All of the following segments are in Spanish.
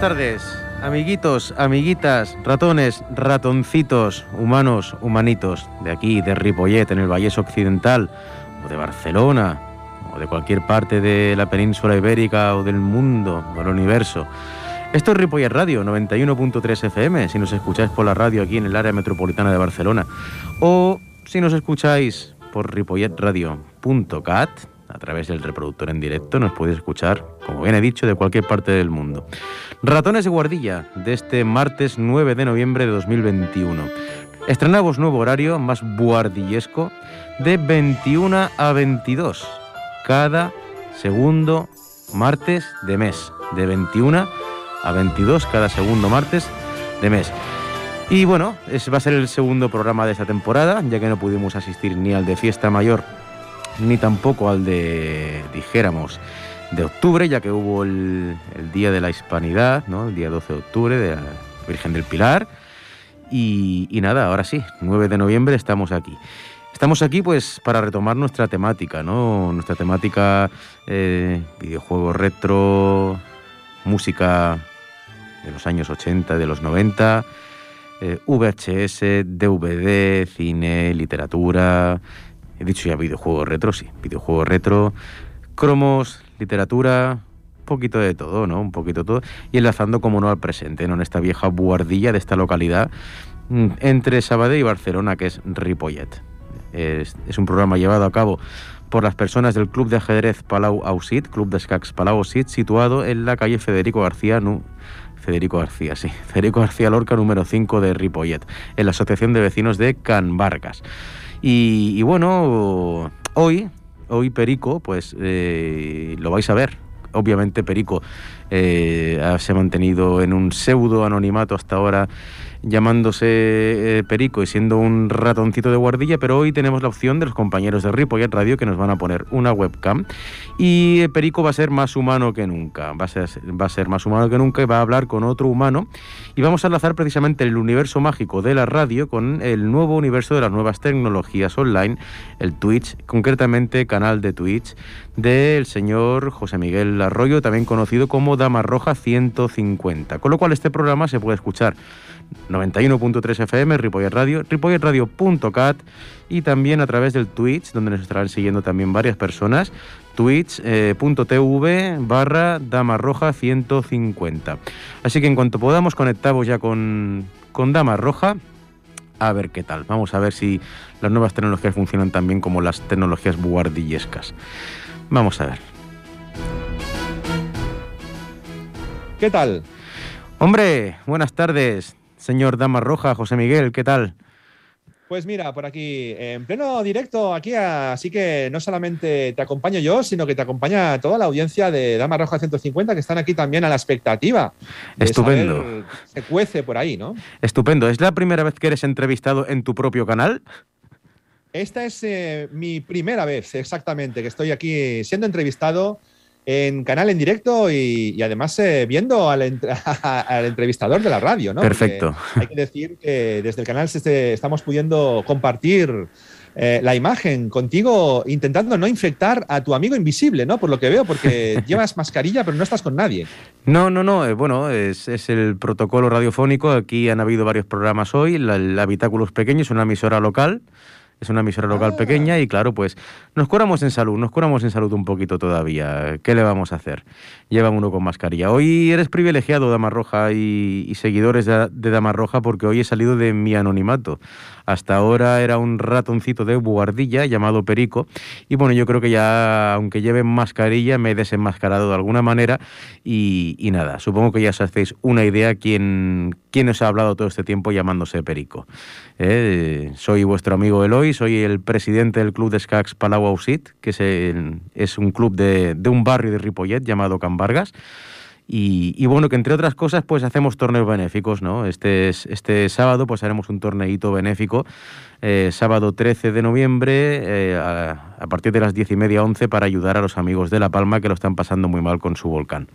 buenas tardes, amiguitos, amiguitas, ratones, ratoncitos, humanos, humanitos, de aquí, de Ripollet, en el Vallés Occidental, o de Barcelona, o de cualquier parte de la península ibérica o del mundo, o del universo. Esto es Ripollet Radio, 91.3 FM, si nos escucháis por la radio aquí en el área metropolitana de Barcelona, o si nos escucháis por ripolletradio.cat, a través del reproductor en directo, nos podéis escuchar, como bien he dicho, de cualquier parte del mundo. Ratones de guardilla, de este martes 9 de noviembre de 2021. Estrenamos nuevo horario, más guardillesco, de 21 a 22, cada segundo martes de mes, de 21 a 22 cada segundo martes de mes. Y bueno, ese va a ser el segundo programa de esta temporada, ya que no pudimos asistir ni al de Fiesta Mayor, ni tampoco al de, dijéramos, de octubre, ya que hubo el, Día de la Hispanidad, ¿no? el día 12 de octubre, de la Virgen del Pilar. Y, nada, ahora sí, 9 de noviembre estamos aquí. Estamos aquí pues para retomar nuestra temática, ¿no? Nuestra temática, eh, videojuegos retro, música de los años 80, de los 90, eh, VHS, DVD, cine, literatura. He dicho ya videojuegos retro, sí, videojuegos retro, cromos, literatura, un poquito de todo, ¿no? Un poquito de todo. Y enlazando, como no, al presente, ¿no? En esta vieja buhardilla de esta localidad mm, entre Sabadell y Barcelona, que es Ripollet. Es, un programa llevado a cabo por las personas del Club de Ajedrez Palau Ausit, Club de Escacs Palau Ausit, situado en la calle Federico García, Federico García, sí. Federico García Lorca, número 5 de Ripollet, en la Asociación de Vecinos de Can. Y, bueno, hoy, hoy Perico, pues eh, lo vais a ver. Obviamente Perico eh, se ha mantenido en un pseudo anonimato hasta ahora llamándose eh, Perico y siendo un ratoncito de guardilla, pero hoy tenemos la opción de los compañeros de Ripollet Radio que nos van a poner una webcam. Y Perico va a ser más humano que nunca, va a, ser, va a ser más humano que nunca y va a hablar con otro humano. Y vamos a enlazar precisamente el universo mágico de la radio con el nuevo universo de las nuevas tecnologías online, el Twitch, concretamente canal de Twitch del señor José Miguel Arroyo, también conocido como Dama Roja 150, con lo cual este programa se puede escuchar 91.3 FM, Ripollet Radio, ripolletradio.cat y también a través del Twitch, donde nos estarán siguiendo también varias personas, twitch.tv barra Dama Roja 150. Así que en cuanto podamos conectamos ya con, con Dama Roja, a ver qué tal. Vamos a ver si las nuevas tecnologías funcionan también como las tecnologías buhardillescas. Vamos a ver. ¿Qué tal? Hombre, buenas tardes. Señor Dama Roja, José Miguel, ¿qué tal? Pues mira, por aquí, en pleno directo, aquí, así que no solamente te acompaño yo, sino que te acompaña toda la audiencia de Dama Roja 150 que están aquí también a la expectativa. Estupendo. se cuece por ahí, ¿no? Estupendo. ¿Es la primera vez que eres entrevistado en tu propio canal? Esta es eh, mi primera vez, exactamente, que estoy aquí siendo entrevistado en canal en directo y, además eh, viendo al, entrevistador de la radio, ¿no? Perfecto. hay que decir que desde el canal estamos pudiendo compartir eh, la imagen contigo intentando no infectar a tu amigo invisible, ¿no? Por lo que veo, porque llevas mascarilla pero no estás con nadie. No, no, no. Eh, bueno, es, el protocolo radiofónico. Aquí han habido varios programas hoy. el Habitáculo es pequeño, es una emisora local es una emisora local pequeña y claro, pues nos curamos en salud, nos curamos en salud un poquito todavía. ¿Qué le vamos a hacer? Lleva uno con mascarilla. Hoy eres privilegiado, Dama Roja, y, seguidores de, de, Dama Roja, porque hoy he salido de mi anonimato. Hasta ahora era un ratoncito de buhardilla llamado Perico. Y bueno, yo creo que ya, aunque lleve mascarilla, me he desenmascarado de alguna manera. Y, nada, supongo que ya os hacéis una idea quién, quién os ha hablado todo este tiempo llamándose Perico. Eh, soy vuestro amigo Eloy, soy el presidente del club de Skax Palau Ausit, que es, es un club de, de, un barrio de Ripollet llamado Can Vargas. Y, bueno, que entre otras cosas, pues hacemos torneos benéficos, ¿no? Este, este sábado, pues haremos un torneito benéfico, eh, sábado 13 de noviembre, eh, a, partir de las 10 y media, 11, para ayudar a los amigos de La Palma que lo están pasando muy mal con su volcán.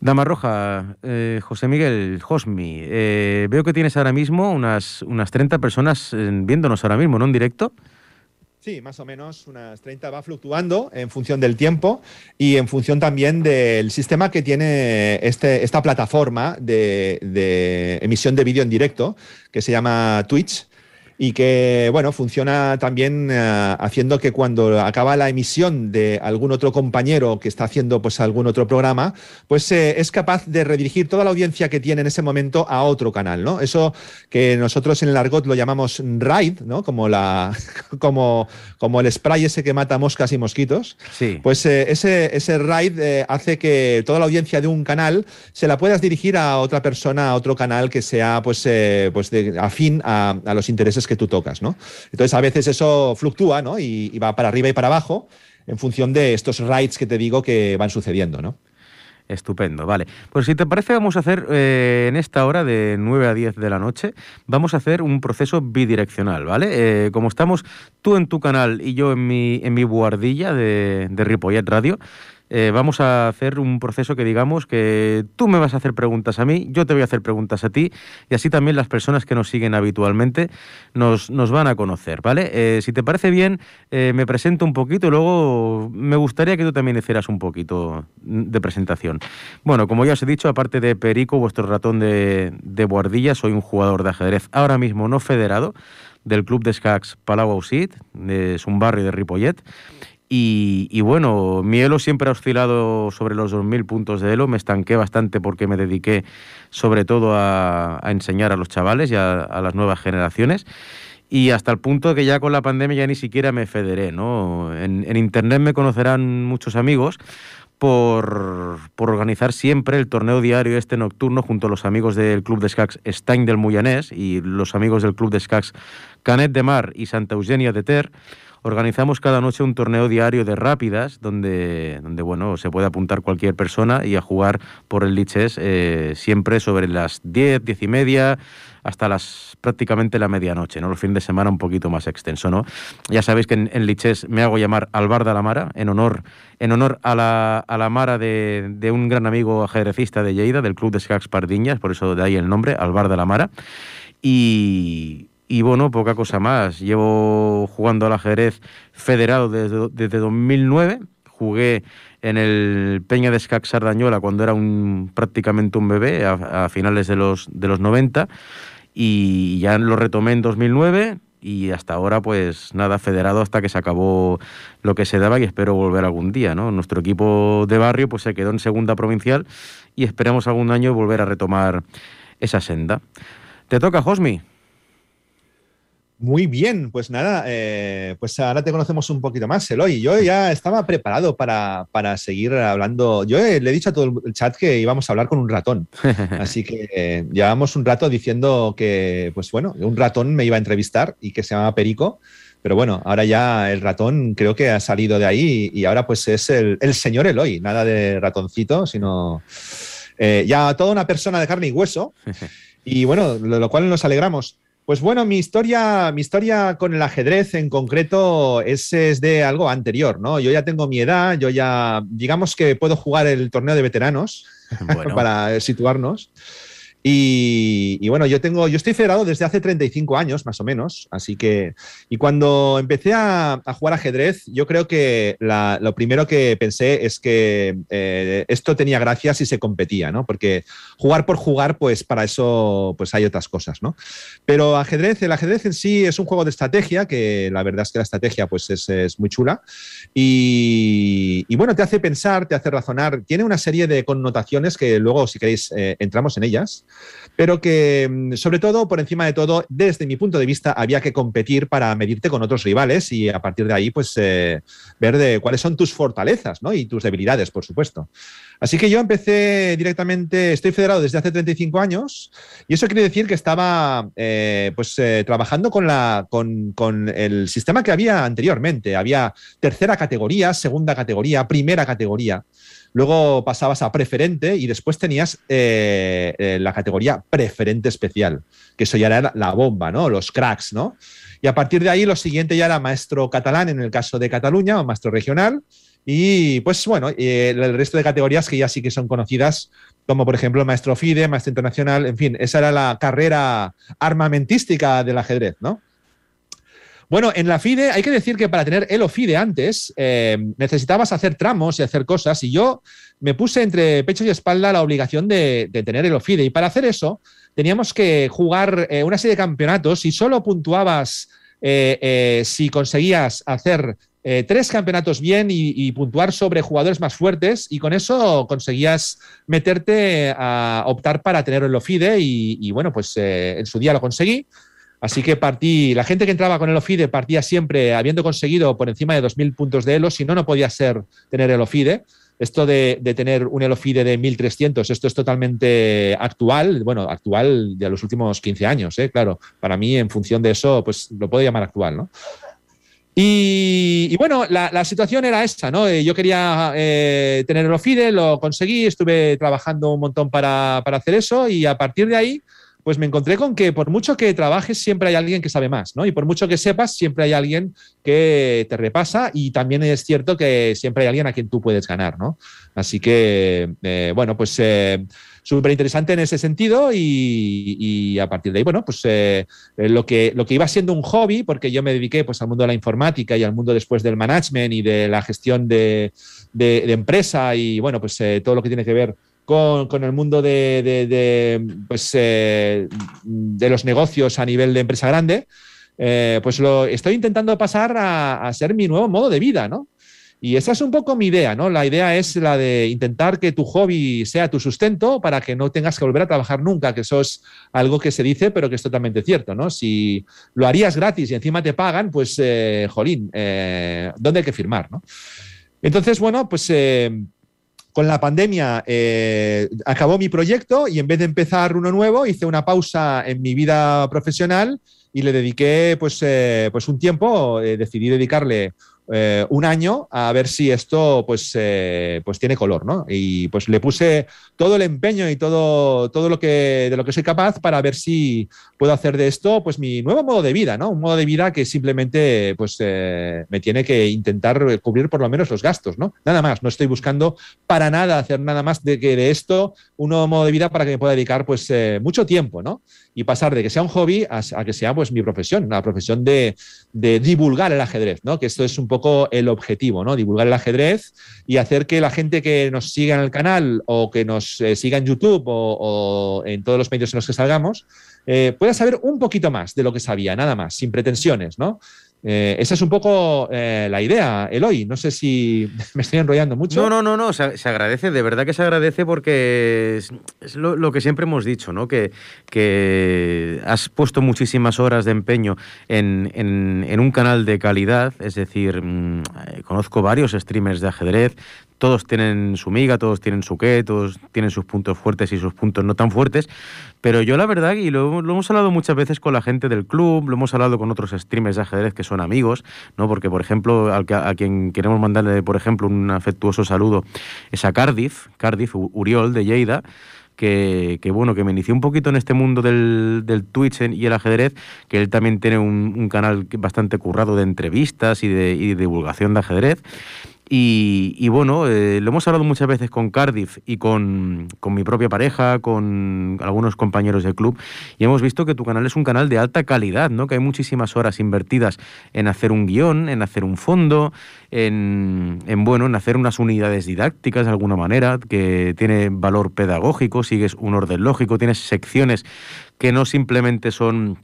Dama Roja, eh, José Miguel, Josmi, veo que tienes ahora mismo unas, unas 30 personas viéndonos ahora mismo, ¿no? En directo. Sí, más o menos unas 30 va fluctuando en función del tiempo y en función también del sistema que tiene este, esta plataforma de, de emisión de vídeo en directo que se llama Twitch y que, bueno, funciona también eh, haciendo que cuando acaba la emisión de algún otro compañero que está haciendo pues algún otro programa, pues eh, es capaz de redirigir toda la audiencia que tiene en ese momento a otro canal, ¿no? Eso que nosotros en el argot lo llamamos raid, ¿no? Como, la, como, como el spray ese que mata moscas y mosquitos. Sí. Pues eh, ese, ese raid hace que toda la audiencia de un canal se la puedas dirigir a otra persona, a otro canal que sea pues, pues de, afín a, a los intereses que tú tocas, ¿no? Entonces a veces eso fluctúa, ¿no? Y, va para arriba y para abajo en función de estos rides que te digo que van sucediendo, ¿no? Estupendo, vale. Pues si te parece, vamos a hacer eh, en esta hora de 9 a 10 de la noche, vamos a hacer un proceso bidireccional, ¿vale? Eh, como estamos tú en tu canal y yo en mi, en mi buhardilla de, de Ripollet Radio, eh, vamos a hacer un proceso que digamos que tú me vas a hacer preguntas a mí, yo te voy a hacer preguntas a ti y así también las personas que nos siguen habitualmente nos, nos van a conocer, ¿vale? Eh, si te parece bien, eh, me presento un poquito y luego me gustaría que tú también hicieras un poquito de presentación. Bueno, como ya os he dicho, aparte de Perico, vuestro ratón de, de Boardilla, soy un jugador de ajedrez ahora mismo no federado del club de escacs Palau Ausit, es un barrio de Ripollet, y, bueno, mi elo siempre ha oscilado sobre los 2.000 puntos de elo. Me estanqué bastante porque me dediqué sobre todo a, enseñar a los chavales y a, las nuevas generaciones. Y hasta el punto que ya con la pandemia ya ni siquiera me federé. ¿no? En, Internet me conocerán muchos amigos por, organizar siempre el torneo diario este nocturno junto a los amigos del Club de Escacs Stein del Moyanés y los amigos del Club de Escacs Canet de Mar y Santa Eugenia de Ter organizamos cada noche un torneo diario de rápidas donde, donde bueno, se puede apuntar cualquier persona y a jugar por el Liches eh, siempre sobre las 10, 10 y media hasta las prácticamente la medianoche, ¿no? Los fines de semana un poquito más extenso, ¿no? Ya sabéis que en, en Liches me hago llamar Alvar de la Mara, en honor, en honor a, la, a la Mara de, de, un gran amigo ajedrecista de Lleida, del Club de Escacs Pardiñas, por eso de ahí el nombre, Alvar de la Mara. Y, y bueno, poca cosa más. Llevo jugando al ajedrez federado desde, desde 2009. Jugué en el Peña de Escac Sardañola cuando era un, prácticamente un bebé, a, finales de los, de los 90. Y ya lo retomé en 2009 y hasta ahora pues nada, federado hasta que se acabó lo que se daba y espero volver algún día, ¿no? Nuestro equipo de barrio pues se quedó en segunda provincial y esperemos algún año volver a retomar esa senda. Te toca, Josmi. Muy bien, pues nada, eh, pues ahora te conocemos un poquito más, Eloy. Yo ya estaba preparado para, para seguir hablando. Yo le he dicho a todo el chat que íbamos a hablar con un ratón. Así que eh, llevamos un rato diciendo que, pues bueno, un ratón me iba a entrevistar y que se llama Perico. Pero bueno, ahora ya el ratón creo que ha salido de ahí y ahora pues es el, el señor Eloy, nada de ratoncito, sino eh, ya toda una persona de carne y hueso. Y bueno, lo cual nos alegramos. Pues bueno, mi historia, mi historia con el ajedrez en concreto es, es, de algo anterior, ¿no? Yo ya tengo mi edad, yo ya, digamos que puedo jugar el torneo de veteranos bueno. para situarnos. Y, bueno, yo tengo, yo estoy federado desde hace 35 años, más o menos, así que, y cuando empecé a, a jugar ajedrez, yo creo que lo primero que pensé es que eh, esto tenía gracia si se competía, ¿no? Porque jugar por jugar, pues para eso, pues hay otras cosas, ¿no? Pero ajedrez, el ajedrez en sí es un juego de estrategia, que la verdad es que la estrategia, pues es, es muy chula, y, y, bueno, te hace pensar, te hace razonar, tiene una serie de connotaciones que luego, si queréis, eh, entramos en ellas pero que mm, sobre todo, por encima de todo, desde mi punto de vista, había que competir para medirte con otros rivales y a partir de ahí, pues, eh, ver de cuáles son tus fortalezas ¿no? y tus debilidades, por supuesto. Así que yo empecé directamente, estoy federado desde hace 35 años y eso quiere decir que estaba eh, pues, eh, trabajando con, la, con, con, el sistema que había anteriormente. Había tercera categoría, segunda categoría, primera categoría. Luego pasabas a preferente y después tenías eh, eh, la categoría preferente especial, que eso ya era la bomba, ¿no? Los cracks, ¿no? Y a partir de ahí lo siguiente ya era maestro catalán en el caso de Cataluña o maestro regional. Y pues bueno, el resto de categorías que ya sí que son conocidas, como por ejemplo maestro FIDE, maestro internacional, en fin, esa era la carrera armamentística del ajedrez, ¿no? Bueno, en la FIDE hay que decir que para tener el OFIDE antes eh, necesitabas hacer tramos y hacer cosas y yo me puse entre pecho y espalda la obligación de, tener el OFIDE y para hacer eso teníamos que jugar eh, una serie de campeonatos y solo puntuabas eh, si conseguías hacer tres campeonatos bien y, puntuar sobre jugadores más fuertes y con eso conseguías meterte a optar para tener el OFIDE y, y bueno, pues en su día lo conseguí. Así que partí, la gente que entraba con el OFIDE partía siempre habiendo conseguido por encima de 2.000 puntos de ELO, si no, no podía ser tener el OFIDE. Esto de, tener un ELOFIDE de 1.300, esto es totalmente actual, bueno, actual de los últimos 15 años, ¿eh? claro. Para mí, en función de eso, pues lo puedo llamar actual, ¿no? Y, bueno, la, situación era esta, ¿no? Eh, yo quería eh, tener el OFIDE, lo conseguí, estuve trabajando un montón para, para hacer eso y a partir de ahí pues me encontré con que por mucho que trabajes, siempre hay alguien que sabe más, ¿no? Y por mucho que sepas, siempre hay alguien que te repasa y también es cierto que siempre hay alguien a quien tú puedes ganar, ¿no? Así que, eh, bueno, pues eh, súper interesante en ese sentido y, a partir de ahí, bueno, pues eh, lo, que, lo que iba siendo un hobby, porque yo me dediqué pues al mundo de la informática y al mundo después del management y de la gestión de, de empresa y, bueno, pues todo lo que tiene que ver con, el mundo de, pues, eh, de los negocios a nivel de empresa grande, eh, pues lo estoy intentando pasar a, ser mi nuevo modo de vida, ¿no? Y esa es un poco mi idea, ¿no? La idea es la de intentar que tu hobby sea tu sustento para que no tengas que volver a trabajar nunca, que eso es algo que se dice, pero que es totalmente cierto, ¿no? Si lo harías gratis y encima te pagan, pues, eh, jolín, ¿dónde hay que firmar, ¿no? Entonces, bueno, pues con la pandemia eh, acabó mi proyecto y en vez de empezar uno nuevo, hice una pausa en mi vida profesional y le dediqué pues, eh, pues un tiempo, eh, decidí dedicarle eh, un año a ver si esto pues, eh, pues tiene color, ¿no? Y pues le puse todo el empeño y todo, todo lo que de lo que soy capaz para ver si puedo hacer de esto pues mi nuevo modo de vida, ¿no? Un modo de vida que simplemente pues eh, me tiene que intentar cubrir por lo menos los gastos, ¿no? Nada más, no estoy buscando para nada hacer nada más de que de esto un nuevo modo de vida para que me pueda dedicar pues mucho tiempo, ¿no? Y pasar de que sea un hobby a, que sea pues mi profesión, la profesión de, de divulgar el ajedrez, ¿no? Que esto es un poco el objetivo, ¿no? Divulgar el ajedrez y hacer que la gente que nos siga en el canal o que nos eh, siga en YouTube o, en todos los medios en los que salgamos eh, pueda saber un poquito más de lo que sabía, nada más, sin pretensiones, ¿no? Eh, esa es un poco la idea, Eloy. No sé si me estoy enrollando mucho. No, no, no, no. Se, agradece, de verdad que se agradece porque es, lo, que siempre hemos dicho, ¿no? Que, has puesto muchísimas horas de empeño en, un canal de calidad, es decir, mm, conozco varios streamers de ajedrez, todos tienen su miga, todos tienen su qué, todos tienen sus puntos fuertes y sus puntos no tan fuertes, pero yo la verdad, y lo, hemos hablado muchas veces con la gente del club, lo hemos hablado con otros streamers de ajedrez que son amigos, ¿no? Porque, por ejemplo, al a quien queremos mandarle, por ejemplo, un afectuoso saludo es a Cardiff, Cardiff Uriol de Lleida, que, bueno, que me inició un poquito en este mundo del, del Twitch y el ajedrez, que él también tiene un, canal bastante currado de entrevistas y de, y de divulgación de ajedrez. Y, bueno, eh, lo hemos hablado muchas veces con Cardiff y con, mi propia pareja, con algunos compañeros del club, y hemos visto que tu canal es un canal de alta calidad, ¿no? que hay muchísimas horas invertidas en hacer un guion, en hacer un fondo, en, en, bueno, en hacer unas unidades didácticas de alguna manera, que tiene valor pedagógico, sigues un orden lógico, tienes secciones que no simplemente son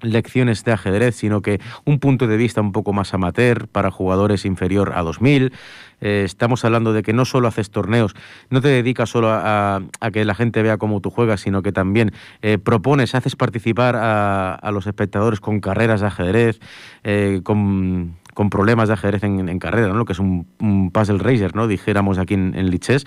lecciones de ajedrez, sino que un punto de vista un poco más amateur para jugadores inferior a 2000. Eh, estamos hablando de que no solo haces torneos, no te dedicas solo a, que la gente vea cómo tú juegas, sino que también eh, propones, haces participar a, los espectadores con carreras de ajedrez, eh, con con problemas de ajedrez en, carrera, ¿no? lo que es un, puzzle racer, ¿no? dijéramos aquí en, en Lichess.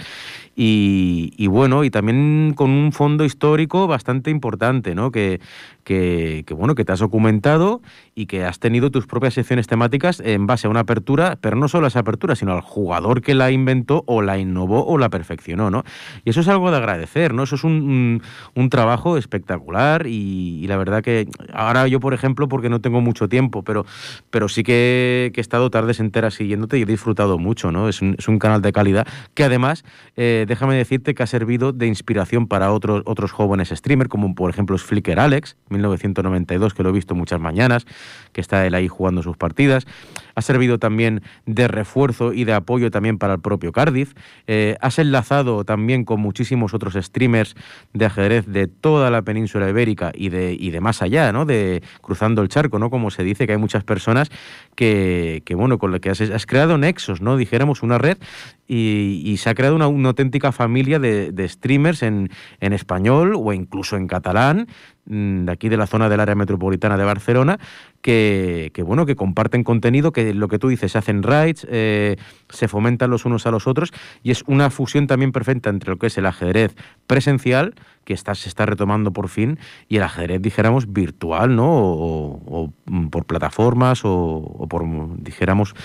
Y, bueno, y también con un fondo histórico bastante importante, ¿no? que, que, bueno, que te has documentado y que has tenido tus propias secciones temáticas en base a una apertura, pero no solo a esa apertura, sino al jugador que la inventó o la innovó o la perfeccionó. ¿no? Y eso es algo de agradecer, ¿no? eso es un, un, trabajo espectacular y, y la verdad que ahora yo, por ejemplo, porque no tengo mucho tiempo, pero, pero sí que que, he estado tardes enteras siguiéndote y he disfrutado mucho, ¿no? Es un, canal de calidad que además, eh, déjame decirte que ha servido de inspiración para otros, otros jóvenes streamers, como por ejemplo es Flickr Alex, 1992, que lo he visto muchas mañanas, que está él ahí jugando sus partidas. Ha servido también de refuerzo y de apoyo también para el propio Cardiff. Eh, has enlazado también con muchísimos otros streamers de ajedrez de toda la península ibérica y de, y de más allá, ¿no? De cruzando el charco, ¿no? Como se dice que hay muchas personas que, bueno, con lo que has, creado nexos, ¿no? Dijéramos una red y, se ha creado una, auténtica familia de, streamers en, en, español o incluso en catalán, de aquí de la zona del área metropolitana de Barcelona, que, bueno, que comparten contenido, que lo que tú dices, hacen raids, eh, se fomentan los unos a los otros, y es una fusión también perfecta entre lo que es el ajedrez presencial, que está, se está retomando por fin, y el ajedrez, dijéramos, virtual, ¿no? O, mm, por plataformas, o, por, dijéramos,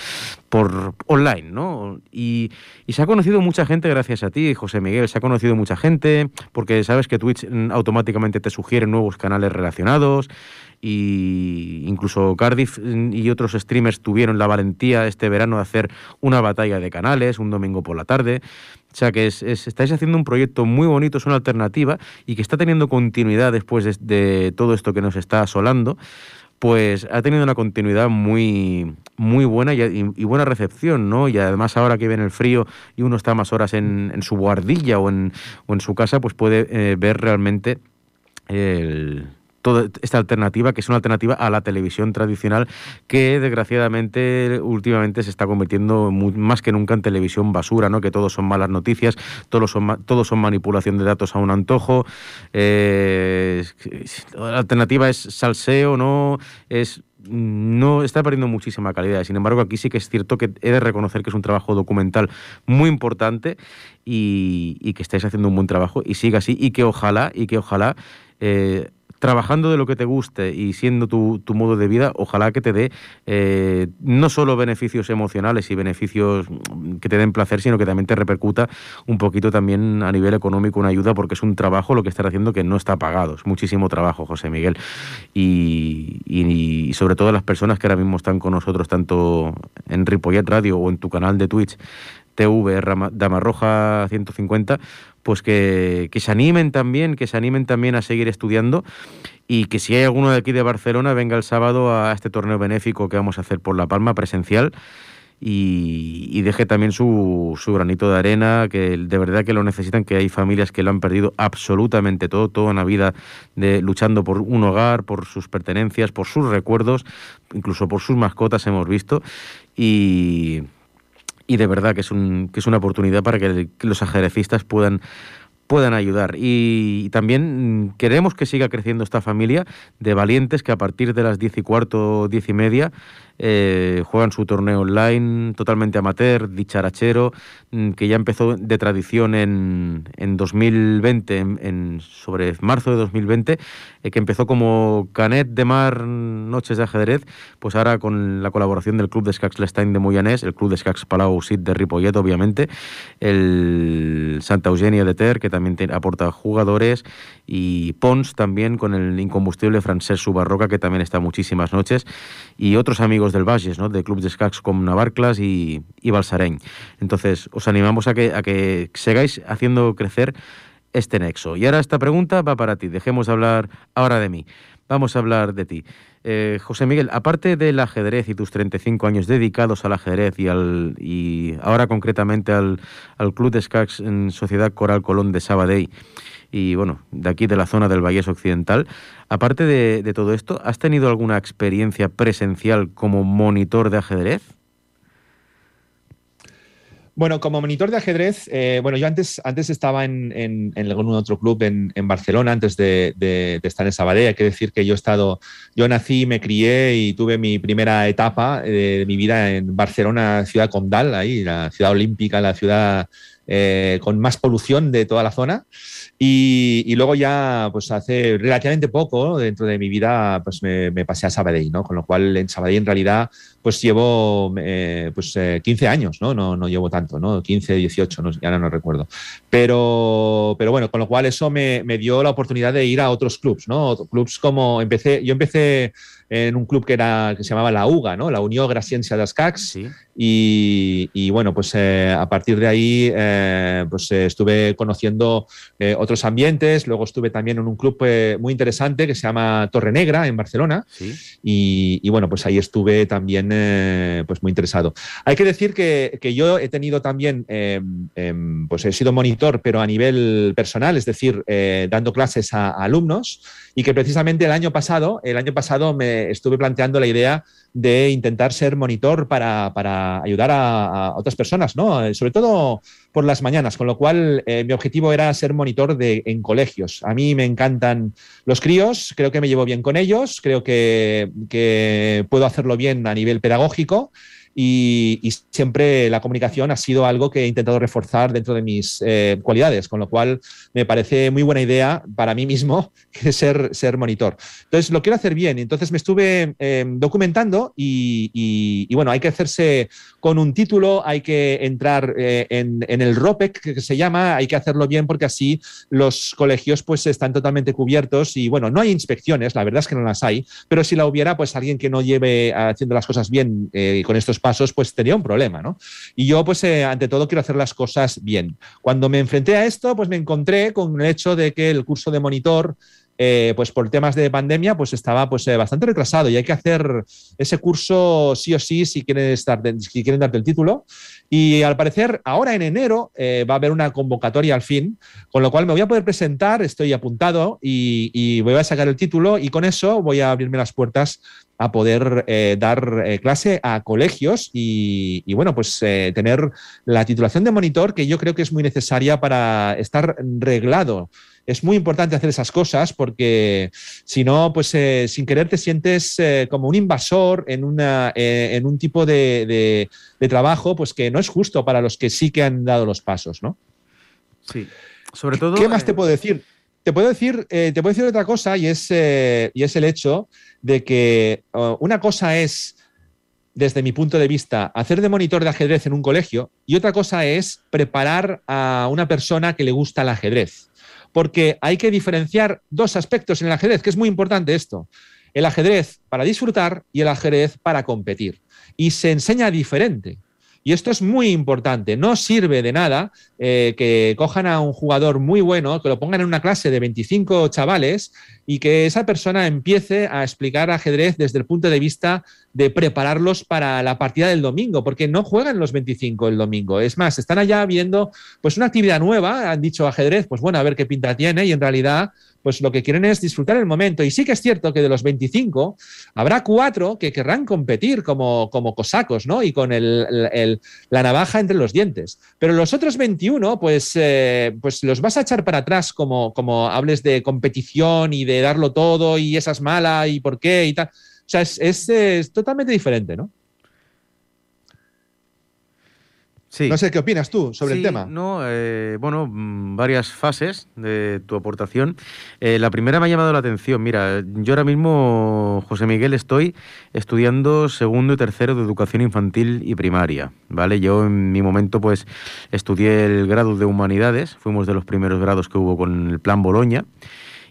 por online, ¿no? Y, y, se ha conocido mucha gente gracias a ti, José Miguel, se ha conocido mucha gente, porque sabes que Twitch mm, automáticamente te sugiere nuevos canales relacionados, y incluso Cardiff y otros streamers tuvieron la valentía este verano de hacer una batalla de canales un domingo por la tarde. O sea que estáis haciendo un proyecto muy bonito, es una alternativa y que está teniendo continuidad después de, todo esto que nos está asolando pues ha tenido una continuidad muy, muy buena y, buena recepción, ¿no? Y además ahora que viene el frío y uno está más horas en, su guardilla o en, o en, su casa, pues puede eh, ver realmente el, esta alternativa, que es una alternativa a la televisión tradicional, que desgraciadamente últimamente se está convirtiendo más que nunca en televisión basura, ¿no? que todos son malas noticias, todos son, todos son manipulación de datos a un antojo. Eh, la alternativa es salseo, ¿no? Es no está perdiendo muchísima calidad. Sin embargo, aquí sí que es cierto que he de reconocer que es un trabajo documental muy importante y, que estáis haciendo un buen trabajo y siga así y que ojalá y que ojalá eh, trabajando de lo que te guste y siendo tu, modo de vida, ojalá que te dé eh, no solo beneficios emocionales y beneficios que te den placer, sino que también te repercuta un poquito también a nivel económico una ayuda, porque es un trabajo lo que estás haciendo que no está pagado. Es muchísimo trabajo, José Miguel. Y, y, sobre todo las personas que ahora mismo están con nosotros, tanto en Ripollet Radio o en tu canal de Twitch, TV Damarroja 150, pues que, se animen también, que se animen también a seguir estudiando y que si hay alguno de aquí de Barcelona venga el sábado a este torneo benéfico que vamos a hacer por La Palma presencial y, deje también su, su, granito de arena, que de verdad que lo necesitan, que hay familias que lo han perdido absolutamente todo, toda una vida de, luchando por un hogar, por sus pertenencias, por sus recuerdos, incluso por sus mascotas hemos visto y y de verdad que es, un, que es una oportunidad para que los ajedrecistas puedan puedan ayudar. Y también queremos que siga creciendo esta familia de valientes que a partir de las diez y cuarto, diez y media, eh, juegan su torneo online totalmente amateur, dicharachero, mm, que ya empezó de tradición en, en 2020, en, sobre marzo de 2020, eh, que empezó como Canet de Mar Noches de Ajedrez, pues ahora con la colaboración del Club de Scax Lestein de Moyanés, el Club de Scax Palau Sit de Ripollet, obviamente, el Santa Eugenia de Ter, que también aporta jugadores, y Pons también con el incombustible francés Subarroca, que también está muchísimas noches, y otros amigos del Valles, ¿no? de clubes de escacs como Navarclas y, y. Entonces, os animamos a que, a que sigáis haciendo crecer este nexo. Y ahora esta pregunta va para ti. Dejemos de hablar ahora de mí. Vamos a hablar de ti. Eh, José Miguel, aparte del ajedrez y tus 35 años dedicados al ajedrez y, al, y ahora concretamente al, al Club de Escacs en Sociedad Coral Colón de Sabadell, y bueno, de aquí de la zona del Valle Occidental. Aparte de, todo esto, ¿has tenido alguna experiencia presencial como monitor de ajedrez? Bueno, como monitor de ajedrez, eh, bueno, yo antes, antes estaba en, en, algún otro club en, Barcelona, antes de, estar en Sabadell. Hay que decir que yo he estado, yo nací, me crié y tuve mi primera etapa de, mi vida en Barcelona, ciudad condal, ahí, la ciudad olímpica, la ciudad eh, con más polución de toda la zona. Y, luego ya, pues hace relativamente poco, dentro de mi vida, pues me, pasé a Sabadell, ¿no? Con lo cual en Sabadell en realidad, pues llevo eh, pues, 15 eh, años, ¿no? ¿no? No llevo tanto, ¿no? 15, 18, no, ya no recuerdo. Pero, pero bueno, con lo cual eso me, me dio la oportunidad de ir a otros clubs, ¿no? Clubs como empecé, yo empecé en un club que, era, que se llamaba la UGA, ¿no? la Unión Graciense de Cacs. Y, bueno, pues eh, a partir de ahí eh, pues eh, estuve conociendo otros ambientes. Luego estuve también en un club muy interesante que se llama Torre Negra en Barcelona. Y, bueno, pues ahí estuve también pues muy interesado. Hay que decir que, yo he tenido también, em, pues he sido monitor, pero a nivel personal, es decir, dando clases a, a alumnos y que precisamente el año pasado, el año pasado me estuve planteando la idea de intentar ser monitor para, ayudar a, otras personas, ¿no? Eh, sobre todo por las mañanas, con lo cual eh, mi objetivo era ser monitor de, en colegios. A mí me encantan los críos, creo que me llevo bien con ellos, creo que, que puedo hacerlo bien a nivel pedagógico y, siempre la comunicación ha sido algo que he intentado reforzar dentro de mis eh, cualidades, con lo cual me parece muy buena idea para mí mismo ser, ser monitor. Entonces, lo quiero hacer bien. Entonces, me estuve em, documentando y, bueno, hay que hacerse con un título, hay que entrar eh, en, el ROPEC, que se llama, hay que hacerlo bien porque así los colegios pues están totalmente cubiertos y bueno, no hay inspecciones, la verdad es que no las hay, pero si la hubiera, pues alguien que no lleve haciendo las cosas bien eh, con estos pasos, pues tenía un problema, ¿no? Y yo, pues, eh, ante todo, quiero hacer las cosas bien. Cuando me enfrenté a esto, pues me encontré con el hecho de que el curso de monitor eh, pues por temas de pandemia, pues estaba pues, eh, bastante retrasado y hay que hacer ese curso sí o sí si quieren, estar, si quieren darte el título. Y al parecer, ahora en enero va a haber una convocatoria al fin, con lo cual me voy a poder presentar, estoy apuntado y voy a sacar el título y con eso voy a abrirme las puertas a poder eh, dar eh, clase a colegios y, bueno, pues eh, tener la titulación de monitor que yo creo que es muy necesaria para estar reglado. Es muy importante hacer esas cosas porque si no, pues sin querer te sientes como un invasor en, una, en un tipo de, de, trabajo pues que no es justo para los que sí que han dado los pasos, ¿no? Sí, sobre todo... ¿Qué más te puedo decir? Te puedo decir, te puedo decir otra cosa y es, y es el hecho de que uh, una cosa es, desde mi punto de vista, hacer de monitor de ajedrez en un colegio y otra cosa es preparar a una persona que le gusta el ajedrez. Porque hay que diferenciar dos aspectos en el ajedrez, que es muy importante esto. El ajedrez para disfrutar y el ajedrez para competir. Y se enseña diferente. Y esto es muy importante. No sirve de nada eh, que cojan a un jugador muy bueno, que lo pongan en una clase de 25 chavales y que esa persona empiece a explicar ajedrez desde el punto de vista de prepararlos para la partida del domingo, porque no juegan los 25 el domingo. Es más, están allá viendo pues una actividad nueva, han dicho ajedrez, pues bueno, a ver qué pinta tiene y en realidad pues lo que quieren es disfrutar el momento. Y sí que es cierto que de los 25 habrá cuatro que querrán competir como, como cosacos, ¿no? Y con el, la navaja entre los dientes. Pero los otros 21, pues, eh, pues los vas a echar para atrás como, como hables de competición y de darlo todo y esa es mala y por qué y tal. O sea, es, totalmente diferente, ¿no? Sí. No sé qué opinas tú sobre el tema. No, eh, bueno, mm, varias fases de tu aportación. Eh, la primera me ha llamado la atención. Mira, yo ahora mismo, José Miguel, estoy estudiando segundo y tercero de educación infantil y primaria. ¿vale? Yo en mi momento, pues, estudié el grado de humanidades. Fuimos de los primeros grados que hubo con el plan Boloña.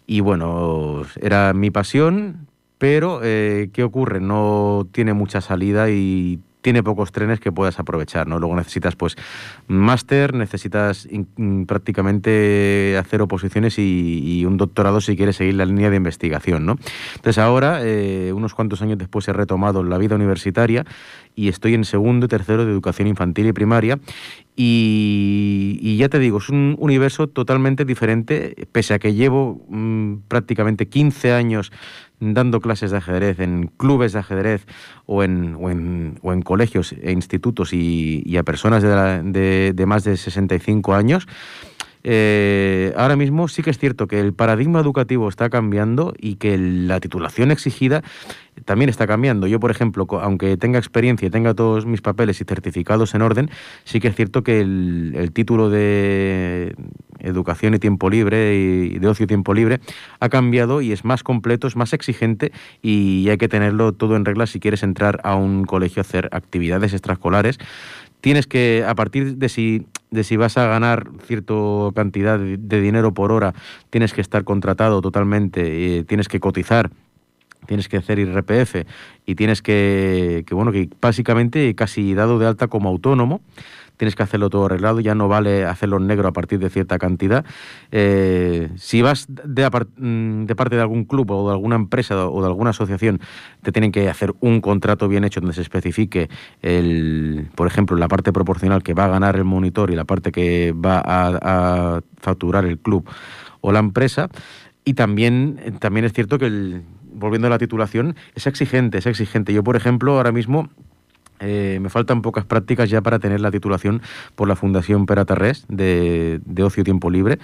Y bueno, era mi pasión, pero eh, ¿qué ocurre? No tiene mucha salida y tiene pocos trenes que puedas aprovechar, ¿no? Luego necesitas, pues, máster, necesitas prácticamente hacer oposiciones y, un doctorado si quieres seguir la línea de investigación, ¿no? Entonces ahora, eh, unos cuantos años después, he retomado la vida universitaria y estoy en segundo y tercero de educación infantil y primaria y, ya te digo, es un universo totalmente diferente, pese a que llevo mm, prácticamente 15 años dando clases de ajedrez en clubes de ajedrez o en, o en, o en colegios e institutos y, a personas de, de, más de 65 años. eh, ahora mismo sí que es cierto que el paradigma educativo está cambiando y que la titulación exigida también está cambiando. Yo, por ejemplo, aunque tenga experiencia y tenga todos mis papeles y certificados en orden, sí que es cierto que el, título de educación y tiempo libre y de ocio y tiempo libre ha cambiado y es más completo, es más exigente y hay que tenerlo todo en regla si quieres entrar a un colegio a hacer actividades extraescolares. Tienes que, a partir de si, de si vas a ganar cierta cantidad de, dinero por hora, tienes que estar contratado totalmente, eh, tienes que cotizar tienes que hacer IRPF y tienes que, que, bueno, que básicamente casi dado de alta como autónomo, tienes que hacerlo todo arreglado, ya no vale hacerlo en negro a partir de cierta cantidad. Eh, si vas de, mm, de, parte de algún club o de alguna empresa o de alguna asociación, te tienen que hacer un contrato bien hecho donde se especifique, el, por ejemplo, la parte proporcional que va a ganar el monitor y la parte que va a, a facturar el club o la empresa. Y también, también es cierto que el, volviendo a la titulación, es exigente, es exigente. Yo, por ejemplo, ahora mismo eh, me faltan pocas prácticas ya para tener la titulación por la Fundación Peratarres de, de Ocio Tiempo Libre.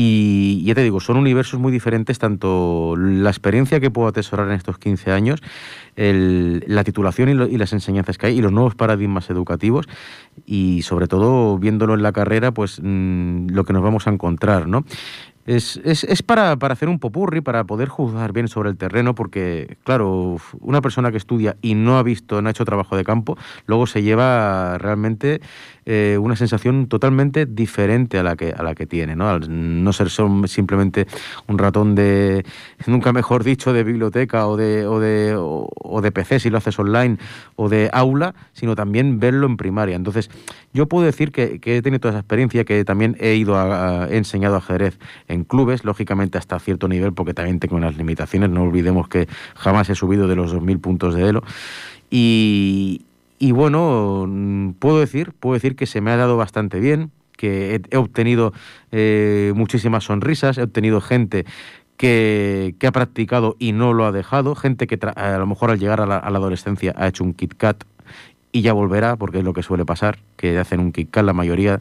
Y ya te digo, son universos muy diferentes, tanto la experiencia que puedo atesorar en estos 15 años, la titulación y, las enseñanzas que hay, y los nuevos paradigmas educativos, y sobre todo viéndolo en la carrera, pues mm, lo que nos vamos a encontrar, ¿no? Es, es, es para, para, hacer un popurri, para poder juzgar bien sobre el terreno, porque, claro, una persona que estudia y no ha visto, no ha hecho trabajo de campo, luego se lleva realmente eh, una sensación totalmente diferente a la que, a la que tiene, ¿no? Al no ser simplemente un ratón de, nunca mejor dicho, de biblioteca o de, o de, o, de PC si lo haces online, o de aula, sino también verlo en primaria. Entonces, yo puedo decir que, he tenido toda esa experiencia, que también he ido a, he enseñado ajedrez en clubes, lógicamente hasta cierto nivel, porque también tengo unas limitaciones, no olvidemos que jamás he subido de los 2.000 puntos de Elo. Y, bueno, puedo decir, puedo decir que se me ha dado bastante bien, que he, obtenido eh, muchísimas sonrisas, he obtenido gente que, ha practicado y no lo ha dejado, gente que a lo mejor al llegar a la, adolescencia ha hecho un Kit Kat y ya volverá, porque es lo que suele pasar, que hacen un Kit Kat la mayoría.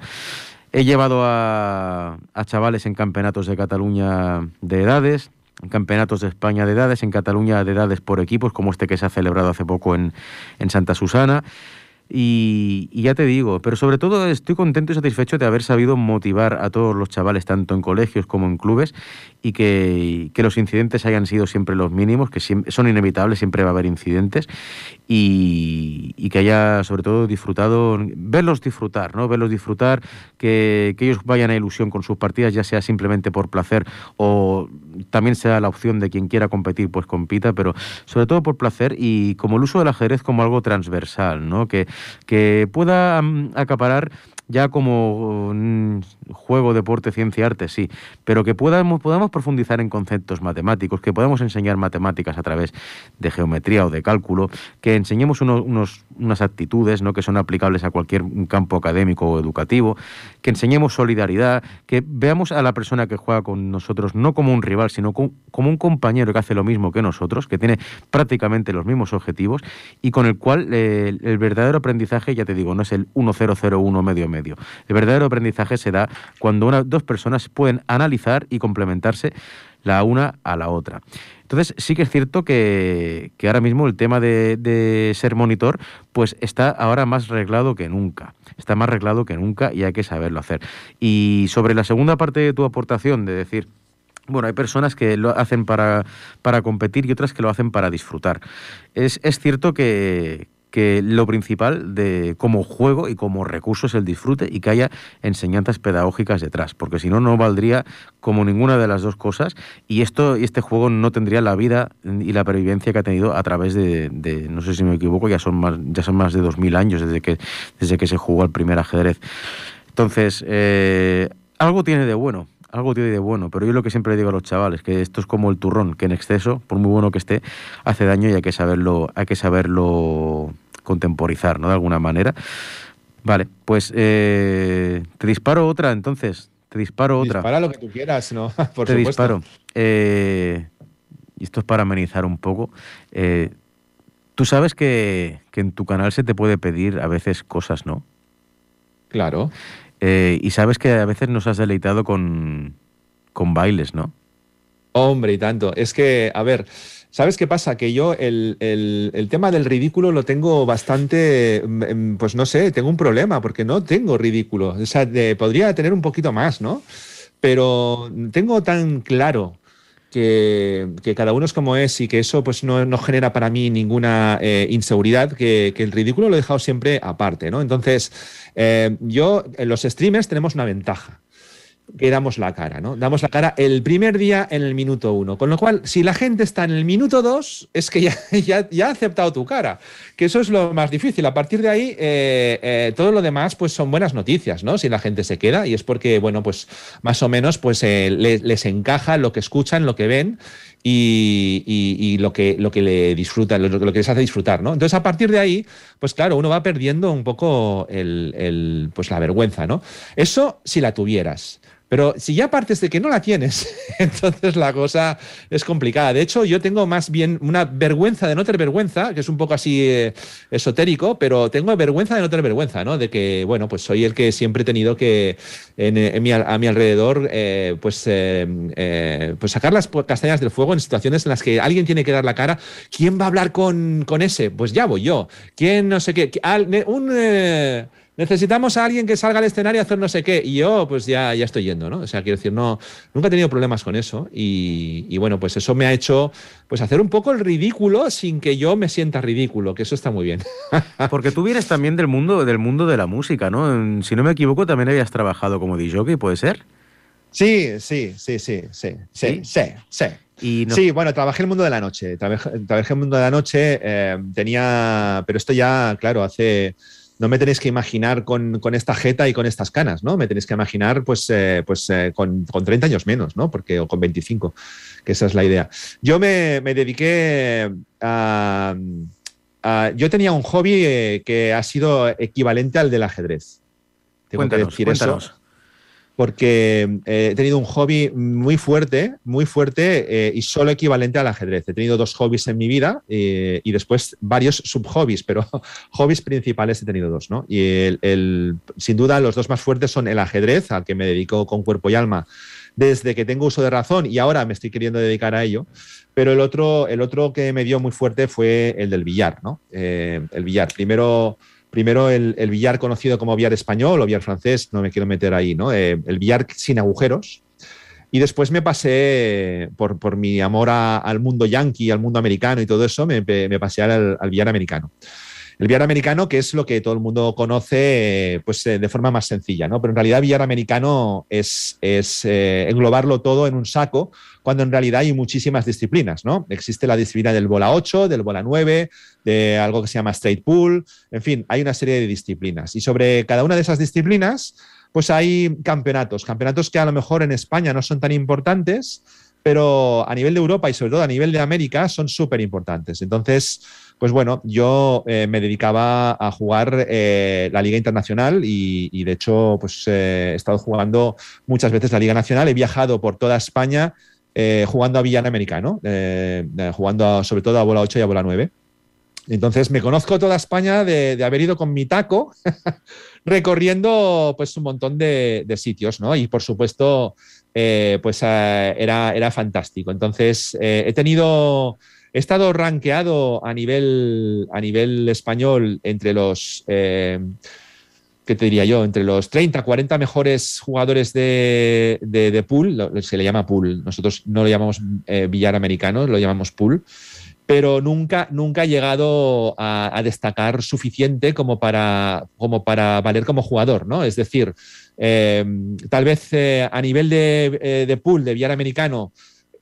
He llevado a, chavales en campeonatos de Cataluña de edades, campeonatos de España de edades, en Cataluña de edades por equipos, como este que se ha celebrado hace poco en, en Santa Susana. Y, ya te digo, pero sobre todo estoy contento y satisfecho de haber sabido motivar a todos los chavales, tanto en colegios como en clubes, y que, que los incidentes hayan sido siempre los mínimos, que son inevitables, siempre va a haber incidentes, y, que haya sobre todo disfrutado, verlos disfrutar, ¿no? Verlos disfrutar, que, que ellos vayan a ilusión con sus partidas, ya sea simplemente por placer o también sea la opción de quien quiera competir, pues compita, pero sobre todo por placer y como el uso del ajedrez como algo transversal, ¿no? Que, que pueda mm, acaparar ya como mm, juego, deporte, ciencia, arte, sí, pero que podamos, podamos profundizar en conceptos matemáticos, que podamos enseñar matemáticas a través de geometría o de cálculo, que enseñemos unos, unas actitudes ¿no? que son aplicables a cualquier campo académico o educativo, que enseñemos solidaridad, que veamos a la persona que juega con nosotros no como un rival, sino como un compañero que hace lo mismo que nosotros, que tiene prácticamente los mismos objetivos y con el cual eh, el verdadero aprendizaje, ya te digo, no es el 1001 medio medio el verdadero aprendizaje se da cuando una, dos personas pueden analizar y complementarse la una a la otra. Entonces sí que es cierto que, ahora mismo el tema de, ser monitor pues está ahora más reglado que nunca. Está más reglado que nunca y hay que saberlo hacer. Y sobre la segunda parte de tu aportación, de decir, bueno, hay personas que lo hacen para, para competir y otras que lo hacen para disfrutar. Es, es cierto que, que lo principal de como juego y como recurso es el disfrute y que haya enseñanzas pedagógicas detrás, porque si no no valdría como ninguna de las dos cosas y esto este juego no tendría la vida y la pervivencia que ha tenido a través de, no sé si me equivoco, ya son más ya son más de 2000 años desde que desde que se jugó el primer ajedrez. Entonces, eh, algo tiene de bueno, algo tiene de bueno, pero yo lo que siempre digo a los chavales, que esto es como el turrón, que en exceso, por muy bueno que esté, hace daño y hay que saberlo, hay que saberlo contemporizar, ¿no? De alguna manera. Vale, pues eh, te disparo otra entonces. Te disparo otra. Dispara lo que tú quieras, ¿no? Por te disparo. Eh, y esto es para amenizar un poco. Eh, tú sabes que, que en tu canal se te puede pedir a veces cosas, ¿no? Claro. Y sabes que a veces nos has deleitado con, con bailes, ¿no? Hombre, y tanto. Es que, a ver, ¿sabes qué pasa? Que yo el, tema del ridículo lo tengo bastante, mm, pues no sé, tengo un problema porque no tengo ridículo. O sea, podría tener un poquito más, ¿no? Pero tengo tan claro que, cada uno es como es y que eso pues no, genera para mí ninguna eh, inseguridad, que, el ridículo lo he dejado siempre aparte, ¿no? Entonces, eh, yo, los streamers tenemos una ventaja que damos la cara, ¿no? Damos la cara el primer día en el minuto uno. Con lo cual, si la gente está en el minuto dos, es que ya, ya, ha aceptado tu cara. Que eso es lo más difícil. A partir de ahí, eh, eh, todo lo demás, pues son buenas noticias, ¿no? Si la gente se queda y es porque, bueno, pues más o menos, pues eh, les, encaja lo que escuchan, lo que ven y, lo, que, lo que le disfrutan, lo, que les hace disfrutar, ¿no? Entonces, a partir de ahí, pues claro, uno va perdiendo un poco el, pues la vergüenza, ¿no? Eso si la tuvieras. Pero si ya partes de que no la tienes, entonces la cosa es complicada. De hecho, yo tengo más bien una vergüenza de no tener vergüenza, que es un poco así eh, esotérico, pero tengo vergüenza de no tener vergüenza, ¿no? De que, bueno, pues soy el que siempre he tenido que, en, a mi alrededor, eh, pues, eh, pues sacar las castañas del fuego en situaciones en las que alguien tiene que dar la cara. ¿Quién va a hablar con, con ese? Pues ya voy yo. ¿Quién no sé qué? Un necesitamos a alguien que salga al escenario a hacer no sé qué. Y yo, pues ya, ya estoy yendo, ¿no? O sea, quiero decir, no, nunca he tenido problemas con eso. Y, bueno, pues eso me ha hecho pues hacer un poco el ridículo sin que yo me sienta ridículo, que eso está muy bien. Porque tú vienes también del mundo, del mundo de la música, ¿no? Si no me equivoco, también habías trabajado como DJ, ¿puede ser? Sí, sí, sí, sí, sí, sí, sí, sí. Sí, bueno, trabajé en el mundo de la noche. Trabajé, en el mundo de la noche. Eh, tenía, pero esto ya, claro, hace no me tenéis que imaginar con, esta jeta y con estas canas, ¿no? Me tenéis que imaginar pues, eh, pues eh, con, 30 años menos, ¿no? Porque, o con 25, que esa es la idea. Yo me, dediqué a, Yo tenía un hobby eh, que ha sido equivalente al del ajedrez. Tengo que decir eso porque eh, he tenido un hobby muy fuerte, muy fuerte eh, y solo equivalente al ajedrez. He tenido dos hobbies en mi vida eh, y después varios subhobbies, pero hobbies principales he tenido dos, ¿no? Y el, sin duda los dos más fuertes son el ajedrez, al que me dedico con cuerpo y alma desde que tengo uso de razón y ahora me estoy queriendo dedicar a ello. Pero el otro, el otro que me dio muy fuerte fue el del billar, ¿no? el billar. Primero primero el, billar conocido como billar español o billar francés, no me quiero meter ahí, ¿no? Eh, el billar sin agujeros. Y después me pasé, por, mi amor al mundo yankee, al mundo americano y todo eso, me, pasé al, al billar americano. El billar americano, que es lo que todo el mundo conoce pues, eh, de forma más sencilla, ¿no? Pero en realidad billar americano es, es eh, englobarlo todo en un saco, cuando en realidad hay muchísimas disciplinas, ¿no? Existe la disciplina del bola 8, del bola 9, de algo que se llama straight pool, en fin, hay una serie de disciplinas. Y sobre cada una de esas disciplinas, pues hay campeonatos, campeonatos que a lo mejor en España no son tan importantes, pero a nivel de Europa y sobre todo a nivel de América son súper importantes. Entonces, pues bueno, yo eh, me dedicaba a jugar eh, la Liga Internacional y, de hecho pues eh, he estado jugando muchas veces la Liga Nacional, he viajado por toda España jugando a villano americano, jugando sobre todo a bola 8 y a bola 9. Entonces me conozco toda España de, haber ido con mi taco recorriendo pues un montón de, de sitios, ¿no? Y por supuesto, pues era, era fantástico. Entonces he tenido He estado rankeado a nivel, a nivel español entre los, eh, ¿qué te diría yo? Entre los 30, 40 mejores jugadores de, de, pool, se le llama pool, nosotros no lo llamamos eh, billar americano, lo llamamos pool, pero nunca, nunca he llegado a, destacar suficiente como para, como para valer como jugador, ¿no? Es decir, eh, tal vez a nivel de, de pool, de billar americano,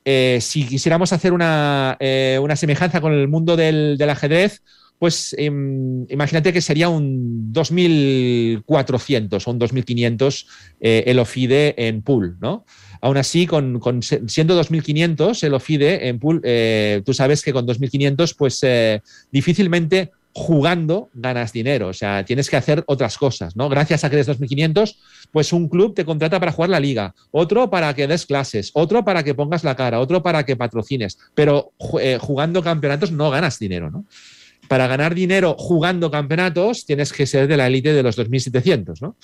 eh, si quisiéramos hacer eh, una, semejanza con el mundo del, ajedrez, pues em, imagínate que sería un 2400 o un 2500 eh, el OFIDE en pool, ¿no? Aún así, con, siendo 2500 el OFIDE en pool, tú sabes que con 2500 pues difícilmente jugando ganas dinero, o sea, tienes que hacer otras cosas, ¿no? Gracias a que eres 2.500, pues un club te contrata para jugar la liga, otro para que des clases, otro para que pongas la cara, otro para que patrocines, pero eh, jugando campeonatos no ganas dinero, ¿no? para ganar dinero jugando campeonatos tienes que ser de la élite de los 2.700, ¿no?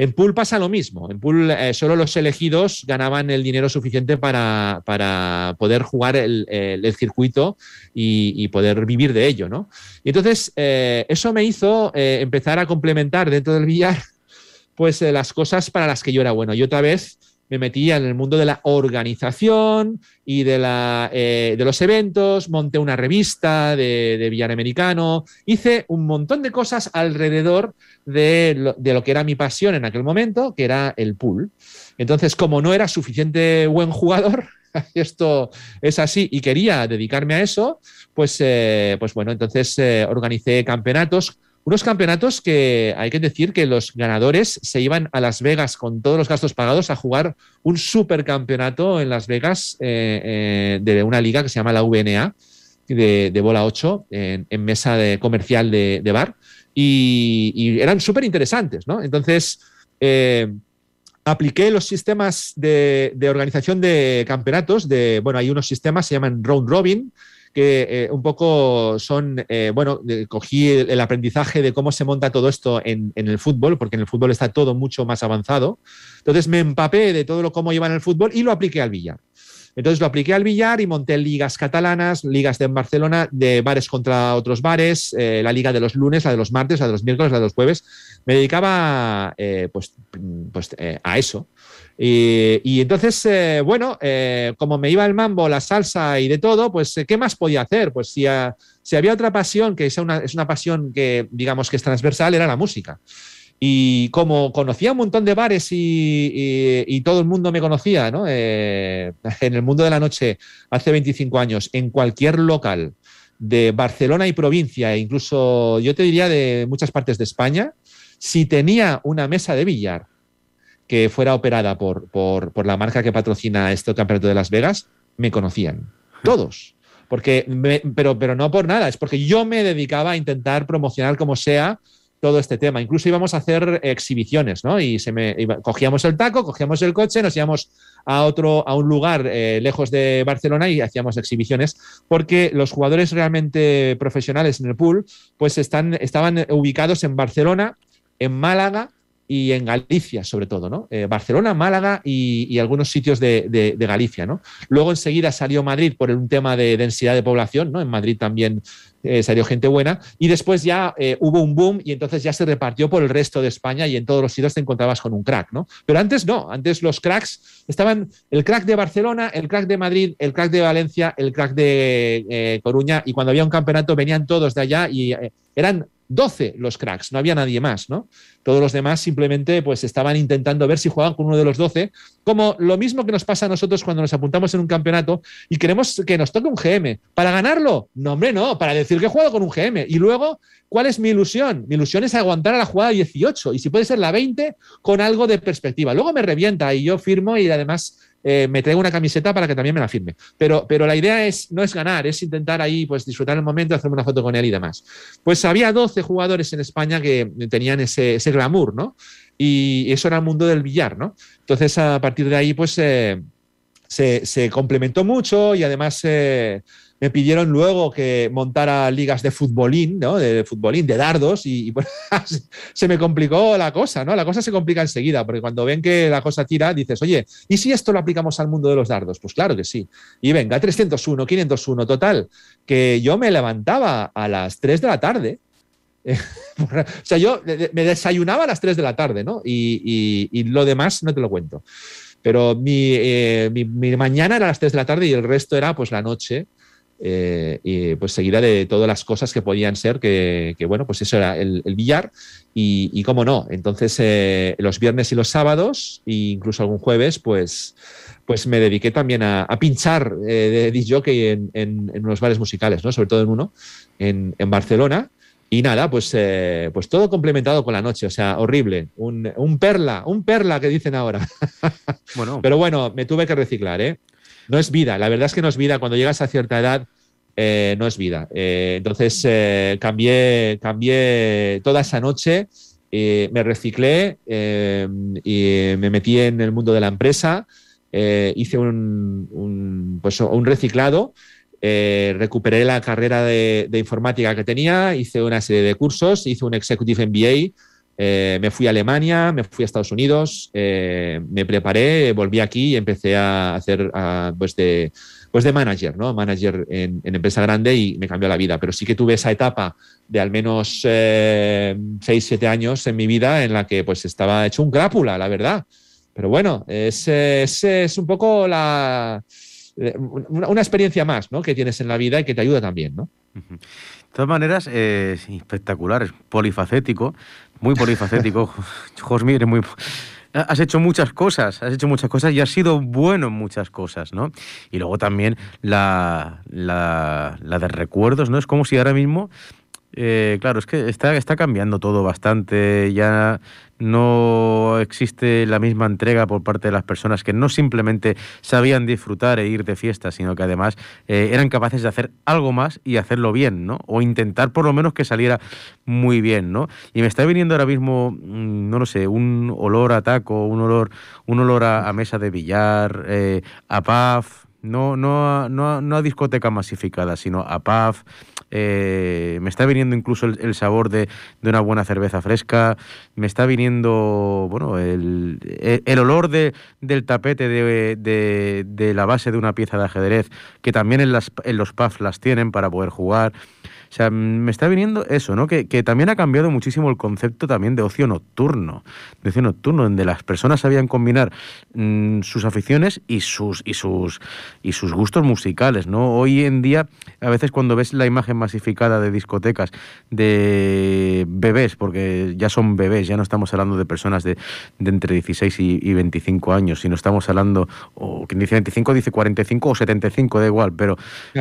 En pool pasa lo mismo. En pool eh, solo los elegidos ganaban el dinero suficiente para, poder jugar el, circuito y, poder vivir de ello, ¿no? Y entonces eh, eso me hizo eh, empezar a complementar dentro del billar pues las cosas para las que yo era bueno. Y otra vez me metí en el mundo de la organización y de, la, eh, de los eventos, monté una revista de, de, americano, hice un montón de cosas alrededor de lo, de lo, que era mi pasión en aquel momento, que era el pool. Entonces, como no era suficiente buen jugador, esto es así y quería dedicarme a eso, pues, eh, pues bueno, entonces eh, organicé campeonatos unos campeonatos que hay que decir que los ganadores se iban a Las Vegas con todos los gastos pagados a jugar un supercampeonato en Las Vegas eh, eh, de una liga que se llama la VNA, de, bola 8, en, mesa de, comercial de, bar. Y, eran súper interesantes, ¿no? Entonces, eh, apliqué los sistemas de, de, organización de campeonatos. De, bueno, hay unos sistemas, se llaman Round Robin, que eh, un poco son, eh, bueno, cogí el, aprendizaje de cómo se monta todo esto en, el fútbol, porque en el fútbol está todo mucho más avanzado. Entonces me empapé de todo lo cómo llevan el fútbol y lo apliqué al billar. Entonces lo apliqué al billar y monté ligas catalanas, ligas de Barcelona, de bares contra otros bares, eh, la liga de los lunes, la de los martes, la de los miércoles, la de los jueves. Me dedicaba pues, pues a eso. Y, entonces, eh, bueno, eh, como me iba el mambo, la salsa y de todo, pues, ¿qué más podía hacer? Pues si, si había otra pasión, que es una, es una pasión que, digamos, que es transversal, era la música. Y como conocía un montón de bares y, todo el mundo me conocía, ¿no? Eh, en el mundo de la noche, hace 25 años, en cualquier local de Barcelona y provincia, e incluso yo te diría de muchas partes de España, si tenía una mesa de billar que fuera operada por, por, la marca que patrocina este campeonato de Las Vegas, me conocían. Todos. Porque pero, pero no por nada, es porque yo me dedicaba a intentar promocionar como sea todo este tema. Incluso íbamos a hacer exhibiciones, ¿no? Y se me, cogíamos el taco, cogíamos el coche, nos íbamos a otro, a un lugar eh, lejos de Barcelona y hacíamos exhibiciones, porque los jugadores realmente profesionales en el pool, pues están, estaban ubicados en Barcelona, en Málaga, y en Galicia, sobre todo, ¿no? Eh, Barcelona, Málaga y, algunos sitios de, Galicia, ¿no? Luego enseguida salió Madrid por un tema de densidad de población, ¿no? En Madrid también eh, salió gente buena y después ya eh, hubo un boom y entonces ya se repartió por el resto de España y en todos los sitios te encontrabas con un crack, ¿no? Pero antes no, antes los cracks estaban el crack de Barcelona, el crack de Madrid, el crack de Valencia, el crack de Coruña y cuando había un campeonato venían todos de allá y eran 12 los cracks, no había nadie más, ¿no? Todos los demás simplemente pues estaban intentando ver si jugaban con uno de los 12, como lo mismo que nos pasa a nosotros cuando nos apuntamos en un campeonato y queremos que nos toque un GM. ¿Para ganarlo? No, hombre, no, para decir que he jugado con un GM. Y luego, ¿cuál es mi ilusión? Mi ilusión es aguantar a la jugada 18 y si puede ser la 20 con algo de perspectiva. Luego me revienta y yo firmo y además eh, me traigo una camiseta para que también me la firme. Pero, pero la idea es, no es ganar, es intentar ahí pues, disfrutar el momento, hacerme una foto con él y demás. Pues había 12 jugadores en España que tenían ese, ese glamour, ¿no? Y eso era el mundo del billar, ¿no? Entonces, a partir de ahí, pues eh, se, se, complementó mucho y además... Eh, me pidieron luego que montara ligas de futbolín, ¿no? De, futbolín, de dardos, y, se me complicó la cosa, ¿no? La cosa se complica enseguida, porque cuando ven que la cosa tira, dices, oye, ¿y si esto lo aplicamos al mundo de los dardos? Pues claro que sí. Y venga, 301, 501, total, que yo me levantaba a las 3 de la tarde. o sea, yo me desayunaba a las 3 de la tarde, ¿no? Y, lo demás no te lo cuento. Pero mi, eh, mañana era a las 3 de la tarde y el resto era pues la noche eh, y pues seguida de todas las cosas que podían ser, que, bueno, pues eso era el, billar y, cómo no. Entonces, eh, los viernes y los sábados, e incluso algún jueves, pues, pues me dediqué también a, pinchar eh, de disc jockey en, en, unos bares musicales, ¿no? sobre todo en uno, en, Barcelona. Y nada, pues, pues todo complementado con la noche, o sea, horrible. Un, un perla, un perla que dicen ahora. Bueno. Pero bueno, me tuve que reciclar, ¿eh? No es vida. La verdad es que no es vida. Cuando llegas a cierta edad, eh, no es vida. Eh, entonces eh, cambié, cambié toda esa noche, me reciclé y me metí en el mundo de la empresa, hice un, pues, un reciclado recuperé la carrera de, informática que tenía, hice una serie de cursos, hice un Executive MBA, eh, me fui a Alemania, me fui a Estados Unidos, eh, me preparé, volví aquí y empecé a hacer pues, de, pues de manager, ¿no? Manager en, empresa grande y me cambió la vida. Pero sí que tuve esa etapa de al menos 6, 7 años en mi vida en la que pues estaba hecho un crápula, la verdad. Pero bueno, es, es un poco la, eh, una, experiencia más ¿no? que tienes en la vida y que te ayuda también. ¿no? De todas maneras, eh, espectacular, es polifacético, muy polifacético. Josmir, muy... Has hecho muchas cosas, has hecho muchas cosas y has sido bueno en muchas cosas, ¿no? Y luego también la, la, la de recuerdos, ¿no? Es como si ahora mismo eh, claro, es que está, cambiando todo bastante, ya no existe la misma entrega por parte de las personas que no simplemente sabían disfrutar e ir de fiesta, sino que además eh, eran capaces de hacer algo más y hacerlo bien, ¿no? O intentar por lo menos que saliera muy bien, ¿no? Y me está viniendo ahora mismo, mm, no lo sé, un olor a taco, un olor, un olor a, mesa de billar, eh, a paf, no, no, no, no a discoteca masificada, sino a pub, eh, me está viniendo incluso el, sabor de, una buena cerveza fresca, me está viniendo bueno, el, olor de, del tapete de, de, la base de una pieza de ajedrez, que también en, las, en los pubs las tienen para poder jugar. O sea, me está viniendo eso, ¿no? Que, también ha cambiado muchísimo el concepto también de ocio nocturno. De ocio nocturno, donde las personas sabían combinar mm, sus aficiones y sus, y, sus, y sus gustos musicales, ¿no? Hoy en día, a veces cuando ves la imagen masificada de discotecas de bebés, porque ya son bebés, ya no estamos hablando de personas de, entre 16 y, 25 años, sino estamos hablando, o quien dice 25 dice 45 o 75, da igual, pero,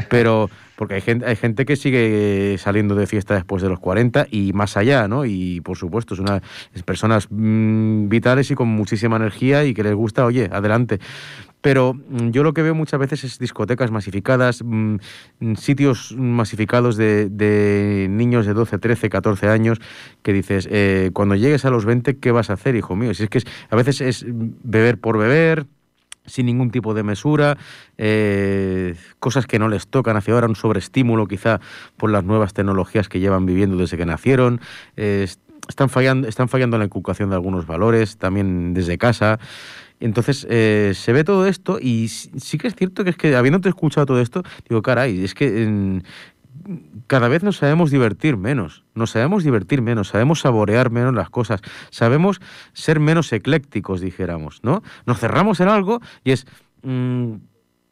pero porque hay gente, hay gente que sigue saliendo de fiesta después de los 40 y más allá, ¿no? Y por supuesto, es una personas mm, vitales y con muchísima energía y que les gusta, oye, adelante. Pero mm, yo lo que veo muchas veces es discotecas masificadas, mm, sitios masificados de, niños de 12, 13, 14 años, que dices, eh, cuando llegues a los 20, ¿qué vas a hacer, hijo mío? Si es que a veces es beber por beber, sin ningún tipo de mesura, eh, cosas que no les tocan hacia ahora, un sobreestímulo quizá por las nuevas tecnologías que llevan viviendo desde que nacieron. están, fallando, están fallando en la inculcación de algunos valores, también desde casa. Entonces eh, se ve todo esto y sí que es cierto que es que habiéndote escuchado todo esto, digo, caray, es que cada vez nos sabemos divertir menos, nos sabemos divertir menos, sabemos saborear menos las cosas, sabemos ser menos eclécticos, dijéramos, ¿no? Nos cerramos en algo y es, mm,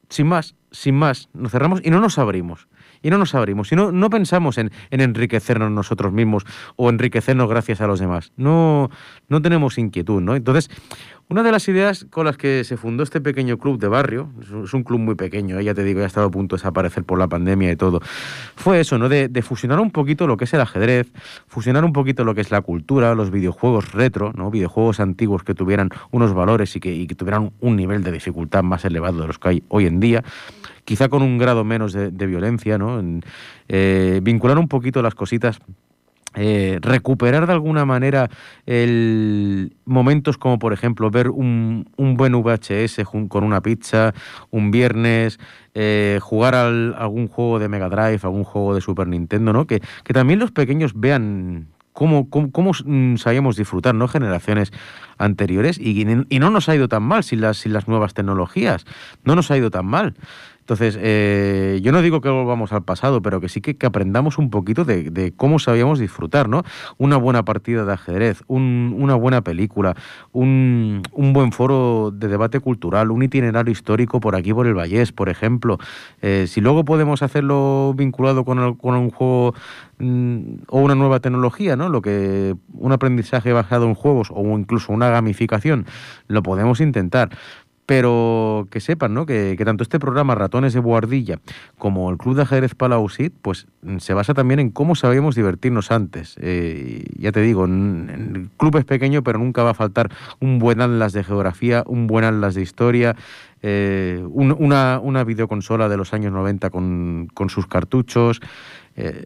sin más, sin más, nos cerramos y no nos abrimos. Y no nos abrimos, y no, no pensamos en, en, enriquecernos nosotros mismos o enriquecernos gracias a los demás. No, no tenemos inquietud, ¿no? Entonces, una de las ideas con las que se fundó este pequeño club de barrio, es un club muy pequeño, ¿eh? ya te digo, ya ha estado a punto de desaparecer por la pandemia y todo, fue eso, ¿no? De, fusionar un poquito lo que es el ajedrez, fusionar un poquito lo que es la cultura, los videojuegos retro, ¿no? Videojuegos antiguos que tuvieran unos valores y que, tuvieran un nivel de dificultad más elevado de los que hay hoy en día quizá con un grado menos de, violencia, ¿no? Eh, vincular un poquito las cositas eh, recuperar de alguna manera momentos como por ejemplo ver un, un buen VHS con una pizza un viernes eh, jugar al, algún juego de Mega Drive algún juego de Super Nintendo no que, que también los pequeños vean cómo, cómo, mm, sabíamos disfrutar no generaciones anteriores y, y, no nos ha ido tan mal sin las, sin las nuevas tecnologías. No nos ha ido tan mal entonces, eh, yo no digo que volvamos al pasado, pero que sí que, aprendamos un poquito de, cómo sabíamos disfrutar, ¿no? Una buena partida de ajedrez, una buena película, un, buen foro de debate cultural, un itinerario histórico por aquí, por el Vallés, por ejemplo. Eh, si luego podemos hacerlo vinculado con, un juego mm, o una nueva tecnología, ¿no? Lo que un aprendizaje basado en juegos o incluso una gamificación, lo podemos intentar pero que sepan ¿no? que, tanto este programa Ratones de Boardilla como el Club de Ajedrez Palausit pues se basa también en cómo sabíamos divertirnos antes. Eh, ya te digo, el club es pequeño, pero nunca va a faltar un buen atlas de geografía, un buen atlas de historia, eh, una, una, videoconsola de los años 90 con, con sus cartuchos. Eh,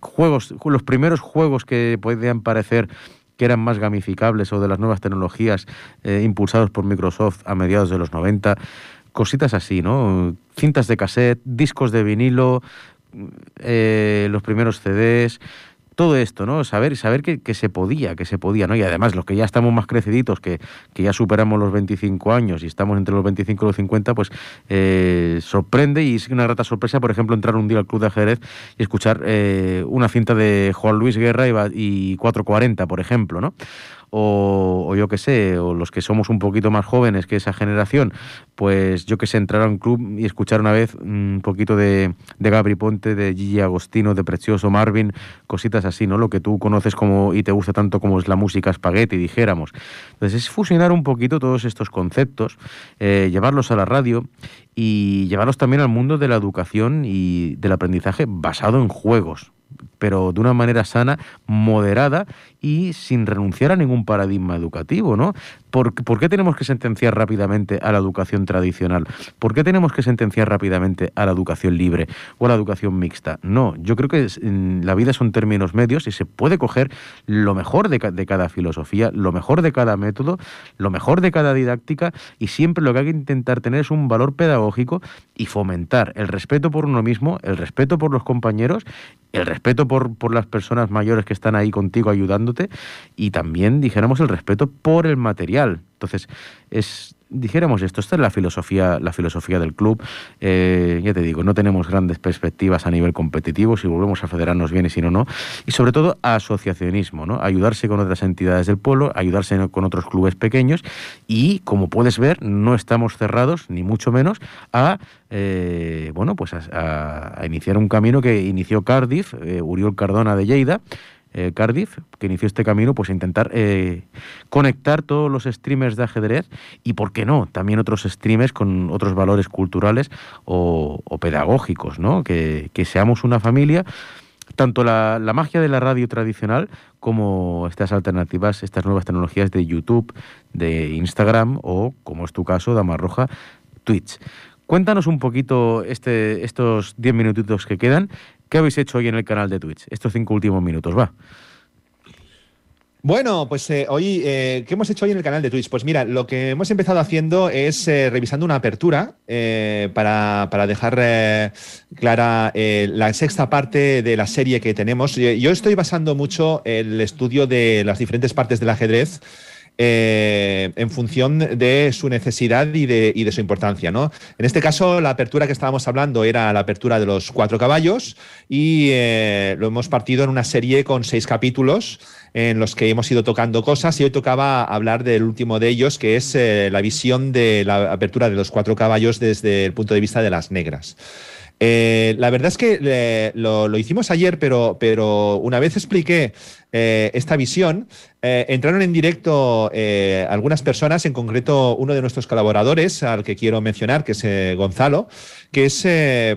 juegos, los primeros juegos que podían parecer que eran más gamificables o de las nuevas tecnologías eh, impulsados por Microsoft a mediados de los 90 cositas así, ¿no? Cintas de cassette, discos de vinilo, eh, los primeros CDs, todo esto, ¿no? Saber, saber que, se podía, que se podía, ¿no? Y además, los que ya estamos más creciditos, que, que ya superamos los 25 años y estamos entre los 25 y los 50, pues eh, sorprende y es una grata sorpresa, por ejemplo, entrar un día al Club de Ajedrez y escuchar eh, una cinta de Juan Luis Guerra y, y 440, por ejemplo, ¿no? O, yo qué sé, o los que somos un poquito más jóvenes que esa generación, pues yo que sé, entrar a un club y escuchar una vez un poquito de, de Gabri Ponte, de Gigi Agostino, de Precioso Marvin, cositas así, ¿no? Lo que tú conoces como y te gusta tanto como es la música spaghetti, dijéramos. Entonces es fusionar un poquito todos estos conceptos, eh, llevarlos a la radio y llevarlos también al mundo de la educación y del aprendizaje basado en juegos pero de una manera sana, moderada y sin renunciar a ningún paradigma educativo, ¿no? ¿Por, qué tenemos que sentenciar rápidamente a la educación tradicional? ¿Por qué tenemos que sentenciar rápidamente a la educación libre o a la educación mixta? No, yo creo que la vida son términos medios y se puede coger lo mejor de, cada filosofía, lo mejor de cada método, lo mejor de cada didáctica y siempre lo que hay que intentar tener es un valor pedagógico y fomentar el respeto por uno mismo, el respeto por los compañeros, el respeto por las personas mayores que están ahí contigo ayudándote y también, dijéramos, el respeto por el material. Entonces, es, dijéramos esto, esta es la filosofía, la filosofía del club. Eh, ya te digo, no tenemos grandes perspectivas a nivel competitivo, si volvemos a federarnos bien y si no, no. Y sobre todo asociacionismo, ¿no? Ayudarse con otras entidades del pueblo, ayudarse con otros clubes pequeños y, como puedes ver, no estamos cerrados, ni mucho menos, a eh, bueno, pues a, iniciar un camino que inició Cardiff, eh, Uriol Cardona de Lleida, eh, Cardiff, que inició este camino, pues intentar eh, conectar todos los streamers de ajedrez y, ¿por qué no?, también otros streamers con otros valores culturales o, pedagógicos, ¿no? Que, seamos una familia tanto la, magia de la radio tradicional como estas alternativas, estas nuevas tecnologías de YouTube, de Instagram o, como es tu caso, Dama Roja, Twitch. Cuéntanos un poquito este, estos 10 minutitos que quedan ¿Qué habéis hecho hoy en el canal de Twitch? Estos cinco últimos minutos, va. Bueno, pues eh, hoy, eh, ¿qué hemos hecho hoy en el canal de Twitch? Pues mira, lo que hemos empezado haciendo es eh, revisando una apertura para, dejar clara la sexta parte de la serie que tenemos. Yo estoy basando mucho el estudio de las diferentes partes del ajedrez eh, en función de su necesidad y de, su importancia. ¿no? En este caso, la apertura que estábamos hablando era la apertura de los cuatro caballos y eh, lo hemos partido en una serie con seis capítulos en los que hemos ido tocando cosas y hoy tocaba hablar del último de ellos, que es eh, la visión de la apertura de los cuatro caballos desde el punto de vista de las negras. la verdad es que lo, hicimos ayer, pero, pero una vez expliqué esta visión, eh, entraron en directo eh, algunas personas, en concreto uno de nuestros colaboradores, al que quiero mencionar, que es eh, Gonzalo, que es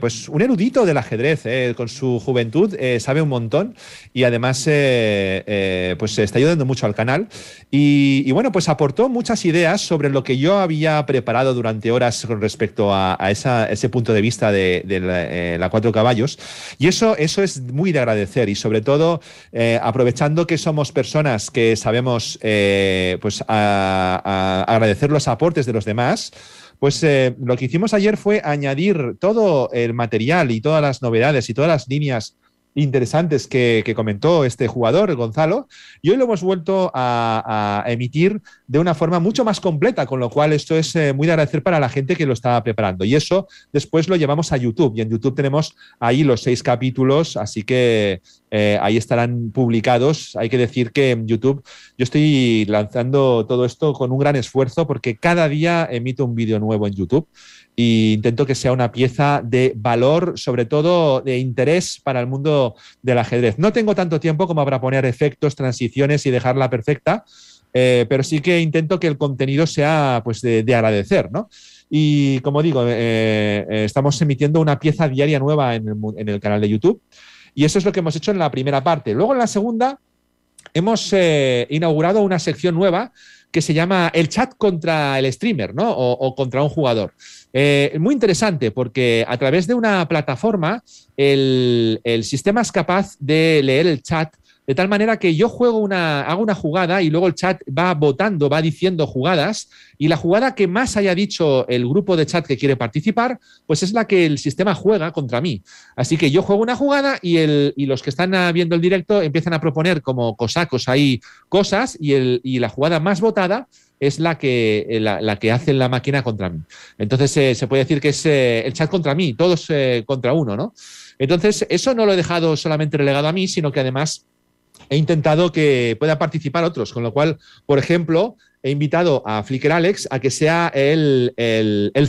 pues un erudito del ajedrez. con su juventud sabe un montón y además pues está ayudando mucho al canal. Y, bueno, pues aportó muchas ideas sobre lo que yo había preparado durante horas con respecto a, ese punto de vista de, la, Cuatro Caballos. Y eso, eso es muy de agradecer y sobre todo que somos personas que sabemos eh, pues agradecer los aportes de los demás, pues eh, lo que hicimos ayer fue añadir todo el material y todas las novedades y todas las líneas interesantes que, comentó este jugador, Gonzalo, y hoy lo hemos vuelto a, emitir de una forma mucho más completa, con lo cual esto es eh, muy de agradecer para la gente que lo estaba preparando. Y eso después lo llevamos a YouTube, y en YouTube tenemos ahí los seis capítulos, así que eh, ahí estarán publicados. Hay que decir que en YouTube yo estoy lanzando todo esto con un gran esfuerzo porque cada día emito un vídeo nuevo en YouTube e intento que sea una pieza de valor, sobre todo de interés para el mundo del ajedrez. No tengo tanto tiempo como para poner efectos, transiciones y dejarla perfecta, eh, pero sí que intento que el contenido sea pues, de, agradecer, ¿no? Y como digo, eh, eh, estamos emitiendo una pieza diaria nueva en el, canal de YouTube. Y eso es lo que hemos hecho en la primera parte. Luego en la segunda hemos inaugurado una sección nueva que se llama el chat contra el streamer, ¿no? o contra un jugador. Eh, muy interesante porque a través de una plataforma el, sistema es capaz de leer el chat de tal manera que yo juego una, hago una jugada y luego el chat va votando, va diciendo jugadas y la jugada que más haya dicho el grupo de chat que quiere participar, pues es la que el sistema juega contra mí. Así que yo juego una jugada y, el, y los que están viendo el directo empiezan a proponer como cosacos ahí cosas y, el, y la jugada más votada es la que, la, que hace la máquina contra mí. Entonces eh, se puede decir que es eh, el chat contra mí, todos eh, contra uno, ¿no? Entonces, eso no lo he dejado solamente relegado a mí, sino que además he intentado que puedan participar otros, con lo cual, por ejemplo, he invitado a Flickr Alex a que sea el,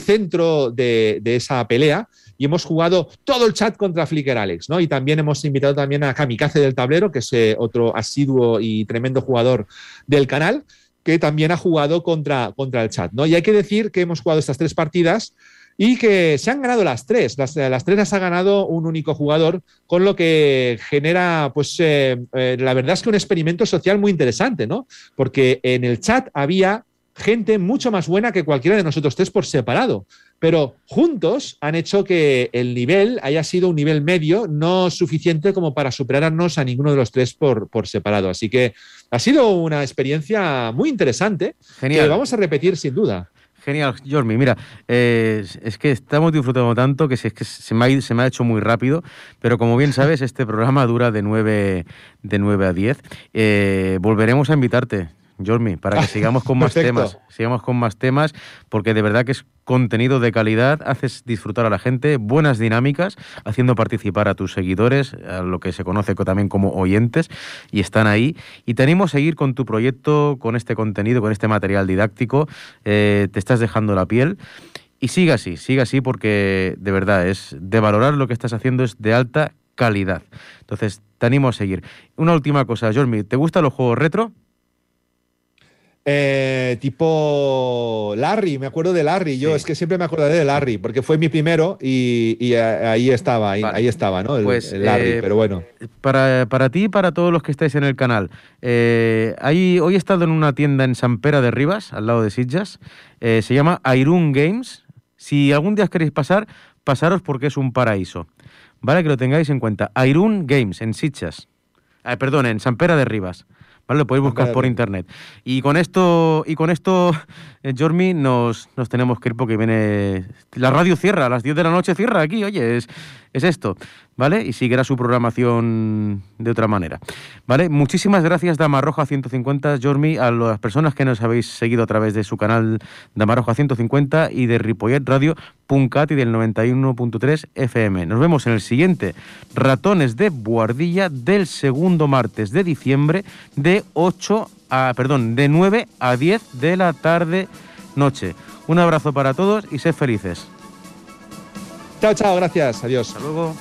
centro de, esa pelea y hemos jugado todo el chat contra Flickr Alex, ¿no? Y también hemos invitado también a Kamikaze del tablero, que es eh, otro asiduo y tremendo jugador del canal, que también ha jugado contra, contra el chat, ¿no? Y hay que decir que hemos jugado estas tres partidas y que se han ganado las tres. Las, las, tres las ha ganado un único jugador, con lo que genera, pues, eh, eh, la verdad es que un experimento social muy interesante, ¿no? Porque en el chat había gente mucho más buena que cualquiera de nosotros tres por separado. Pero juntos han hecho que el nivel haya sido un nivel medio, no suficiente como para superarnos a ninguno de los tres por, por separado. Así que ha sido una experiencia muy interesante Genial. que vamos a repetir sin duda. Genial, Jormi. Mira, eh, es que estamos disfrutando tanto que, es que se, me ha, se hecho muy rápido, pero como bien sabes, este programa dura de 9, de 9 a 10. Eh, volveremos a invitarte. Jormi, para que sigamos con más temas, sigamos con más temas, porque de verdad que es contenido de calidad, haces disfrutar a la gente, buenas dinámicas, haciendo participar a tus seguidores, a lo que se conoce también como oyentes, y están ahí. Y te animo a seguir con tu proyecto, con este contenido, con este material didáctico, eh, te estás dejando la piel. Y siga así, siga así porque de verdad es de valorar lo que estás haciendo es de alta calidad. Entonces, te animo a seguir. Una última cosa, Jormi, ¿te gustan los juegos retro? Eh, tipo Larry, me acuerdo de Larry. Yo es que siempre me acordaré de Larry, porque fue mi primero y, ahí estaba, ahí, estaba, ¿no? El, pues, Larry, eh, pero bueno. Para, para ti y para todos los que estáis en el canal, eh, hoy he estado en una tienda en San Pera de Rivas, al lado de Sitges. se llama Irun Games. Si algún día queréis pasar, pasaros porque es un paraíso. Vale, que lo tengáis en cuenta. Irun Games, en Sitges. perdón, en San Pera de Rivas. Lo podéis buscar por internet. Y con esto, y con esto, eh, Jormi, nos, nos tenemos que ir porque viene. La radio cierra, a las 10 de la noche cierra aquí, oye, es, es esto. ¿vale? Y seguirá su programación de otra manera, ¿vale? Muchísimas gracias Damarroja 150, Jormi, a las personas que nos habéis seguido a través de su canal Damarroja 150 y de Ripollet Radio Puncat y del 91.3 FM. Nos vemos en el siguiente Ratones de Buardilla del segundo martes de diciembre de 8 a, perdón, de 9 a 10 de la tarde noche. Un abrazo para todos y sed felices. Chao, chao, gracias. Adiós. Hasta luego.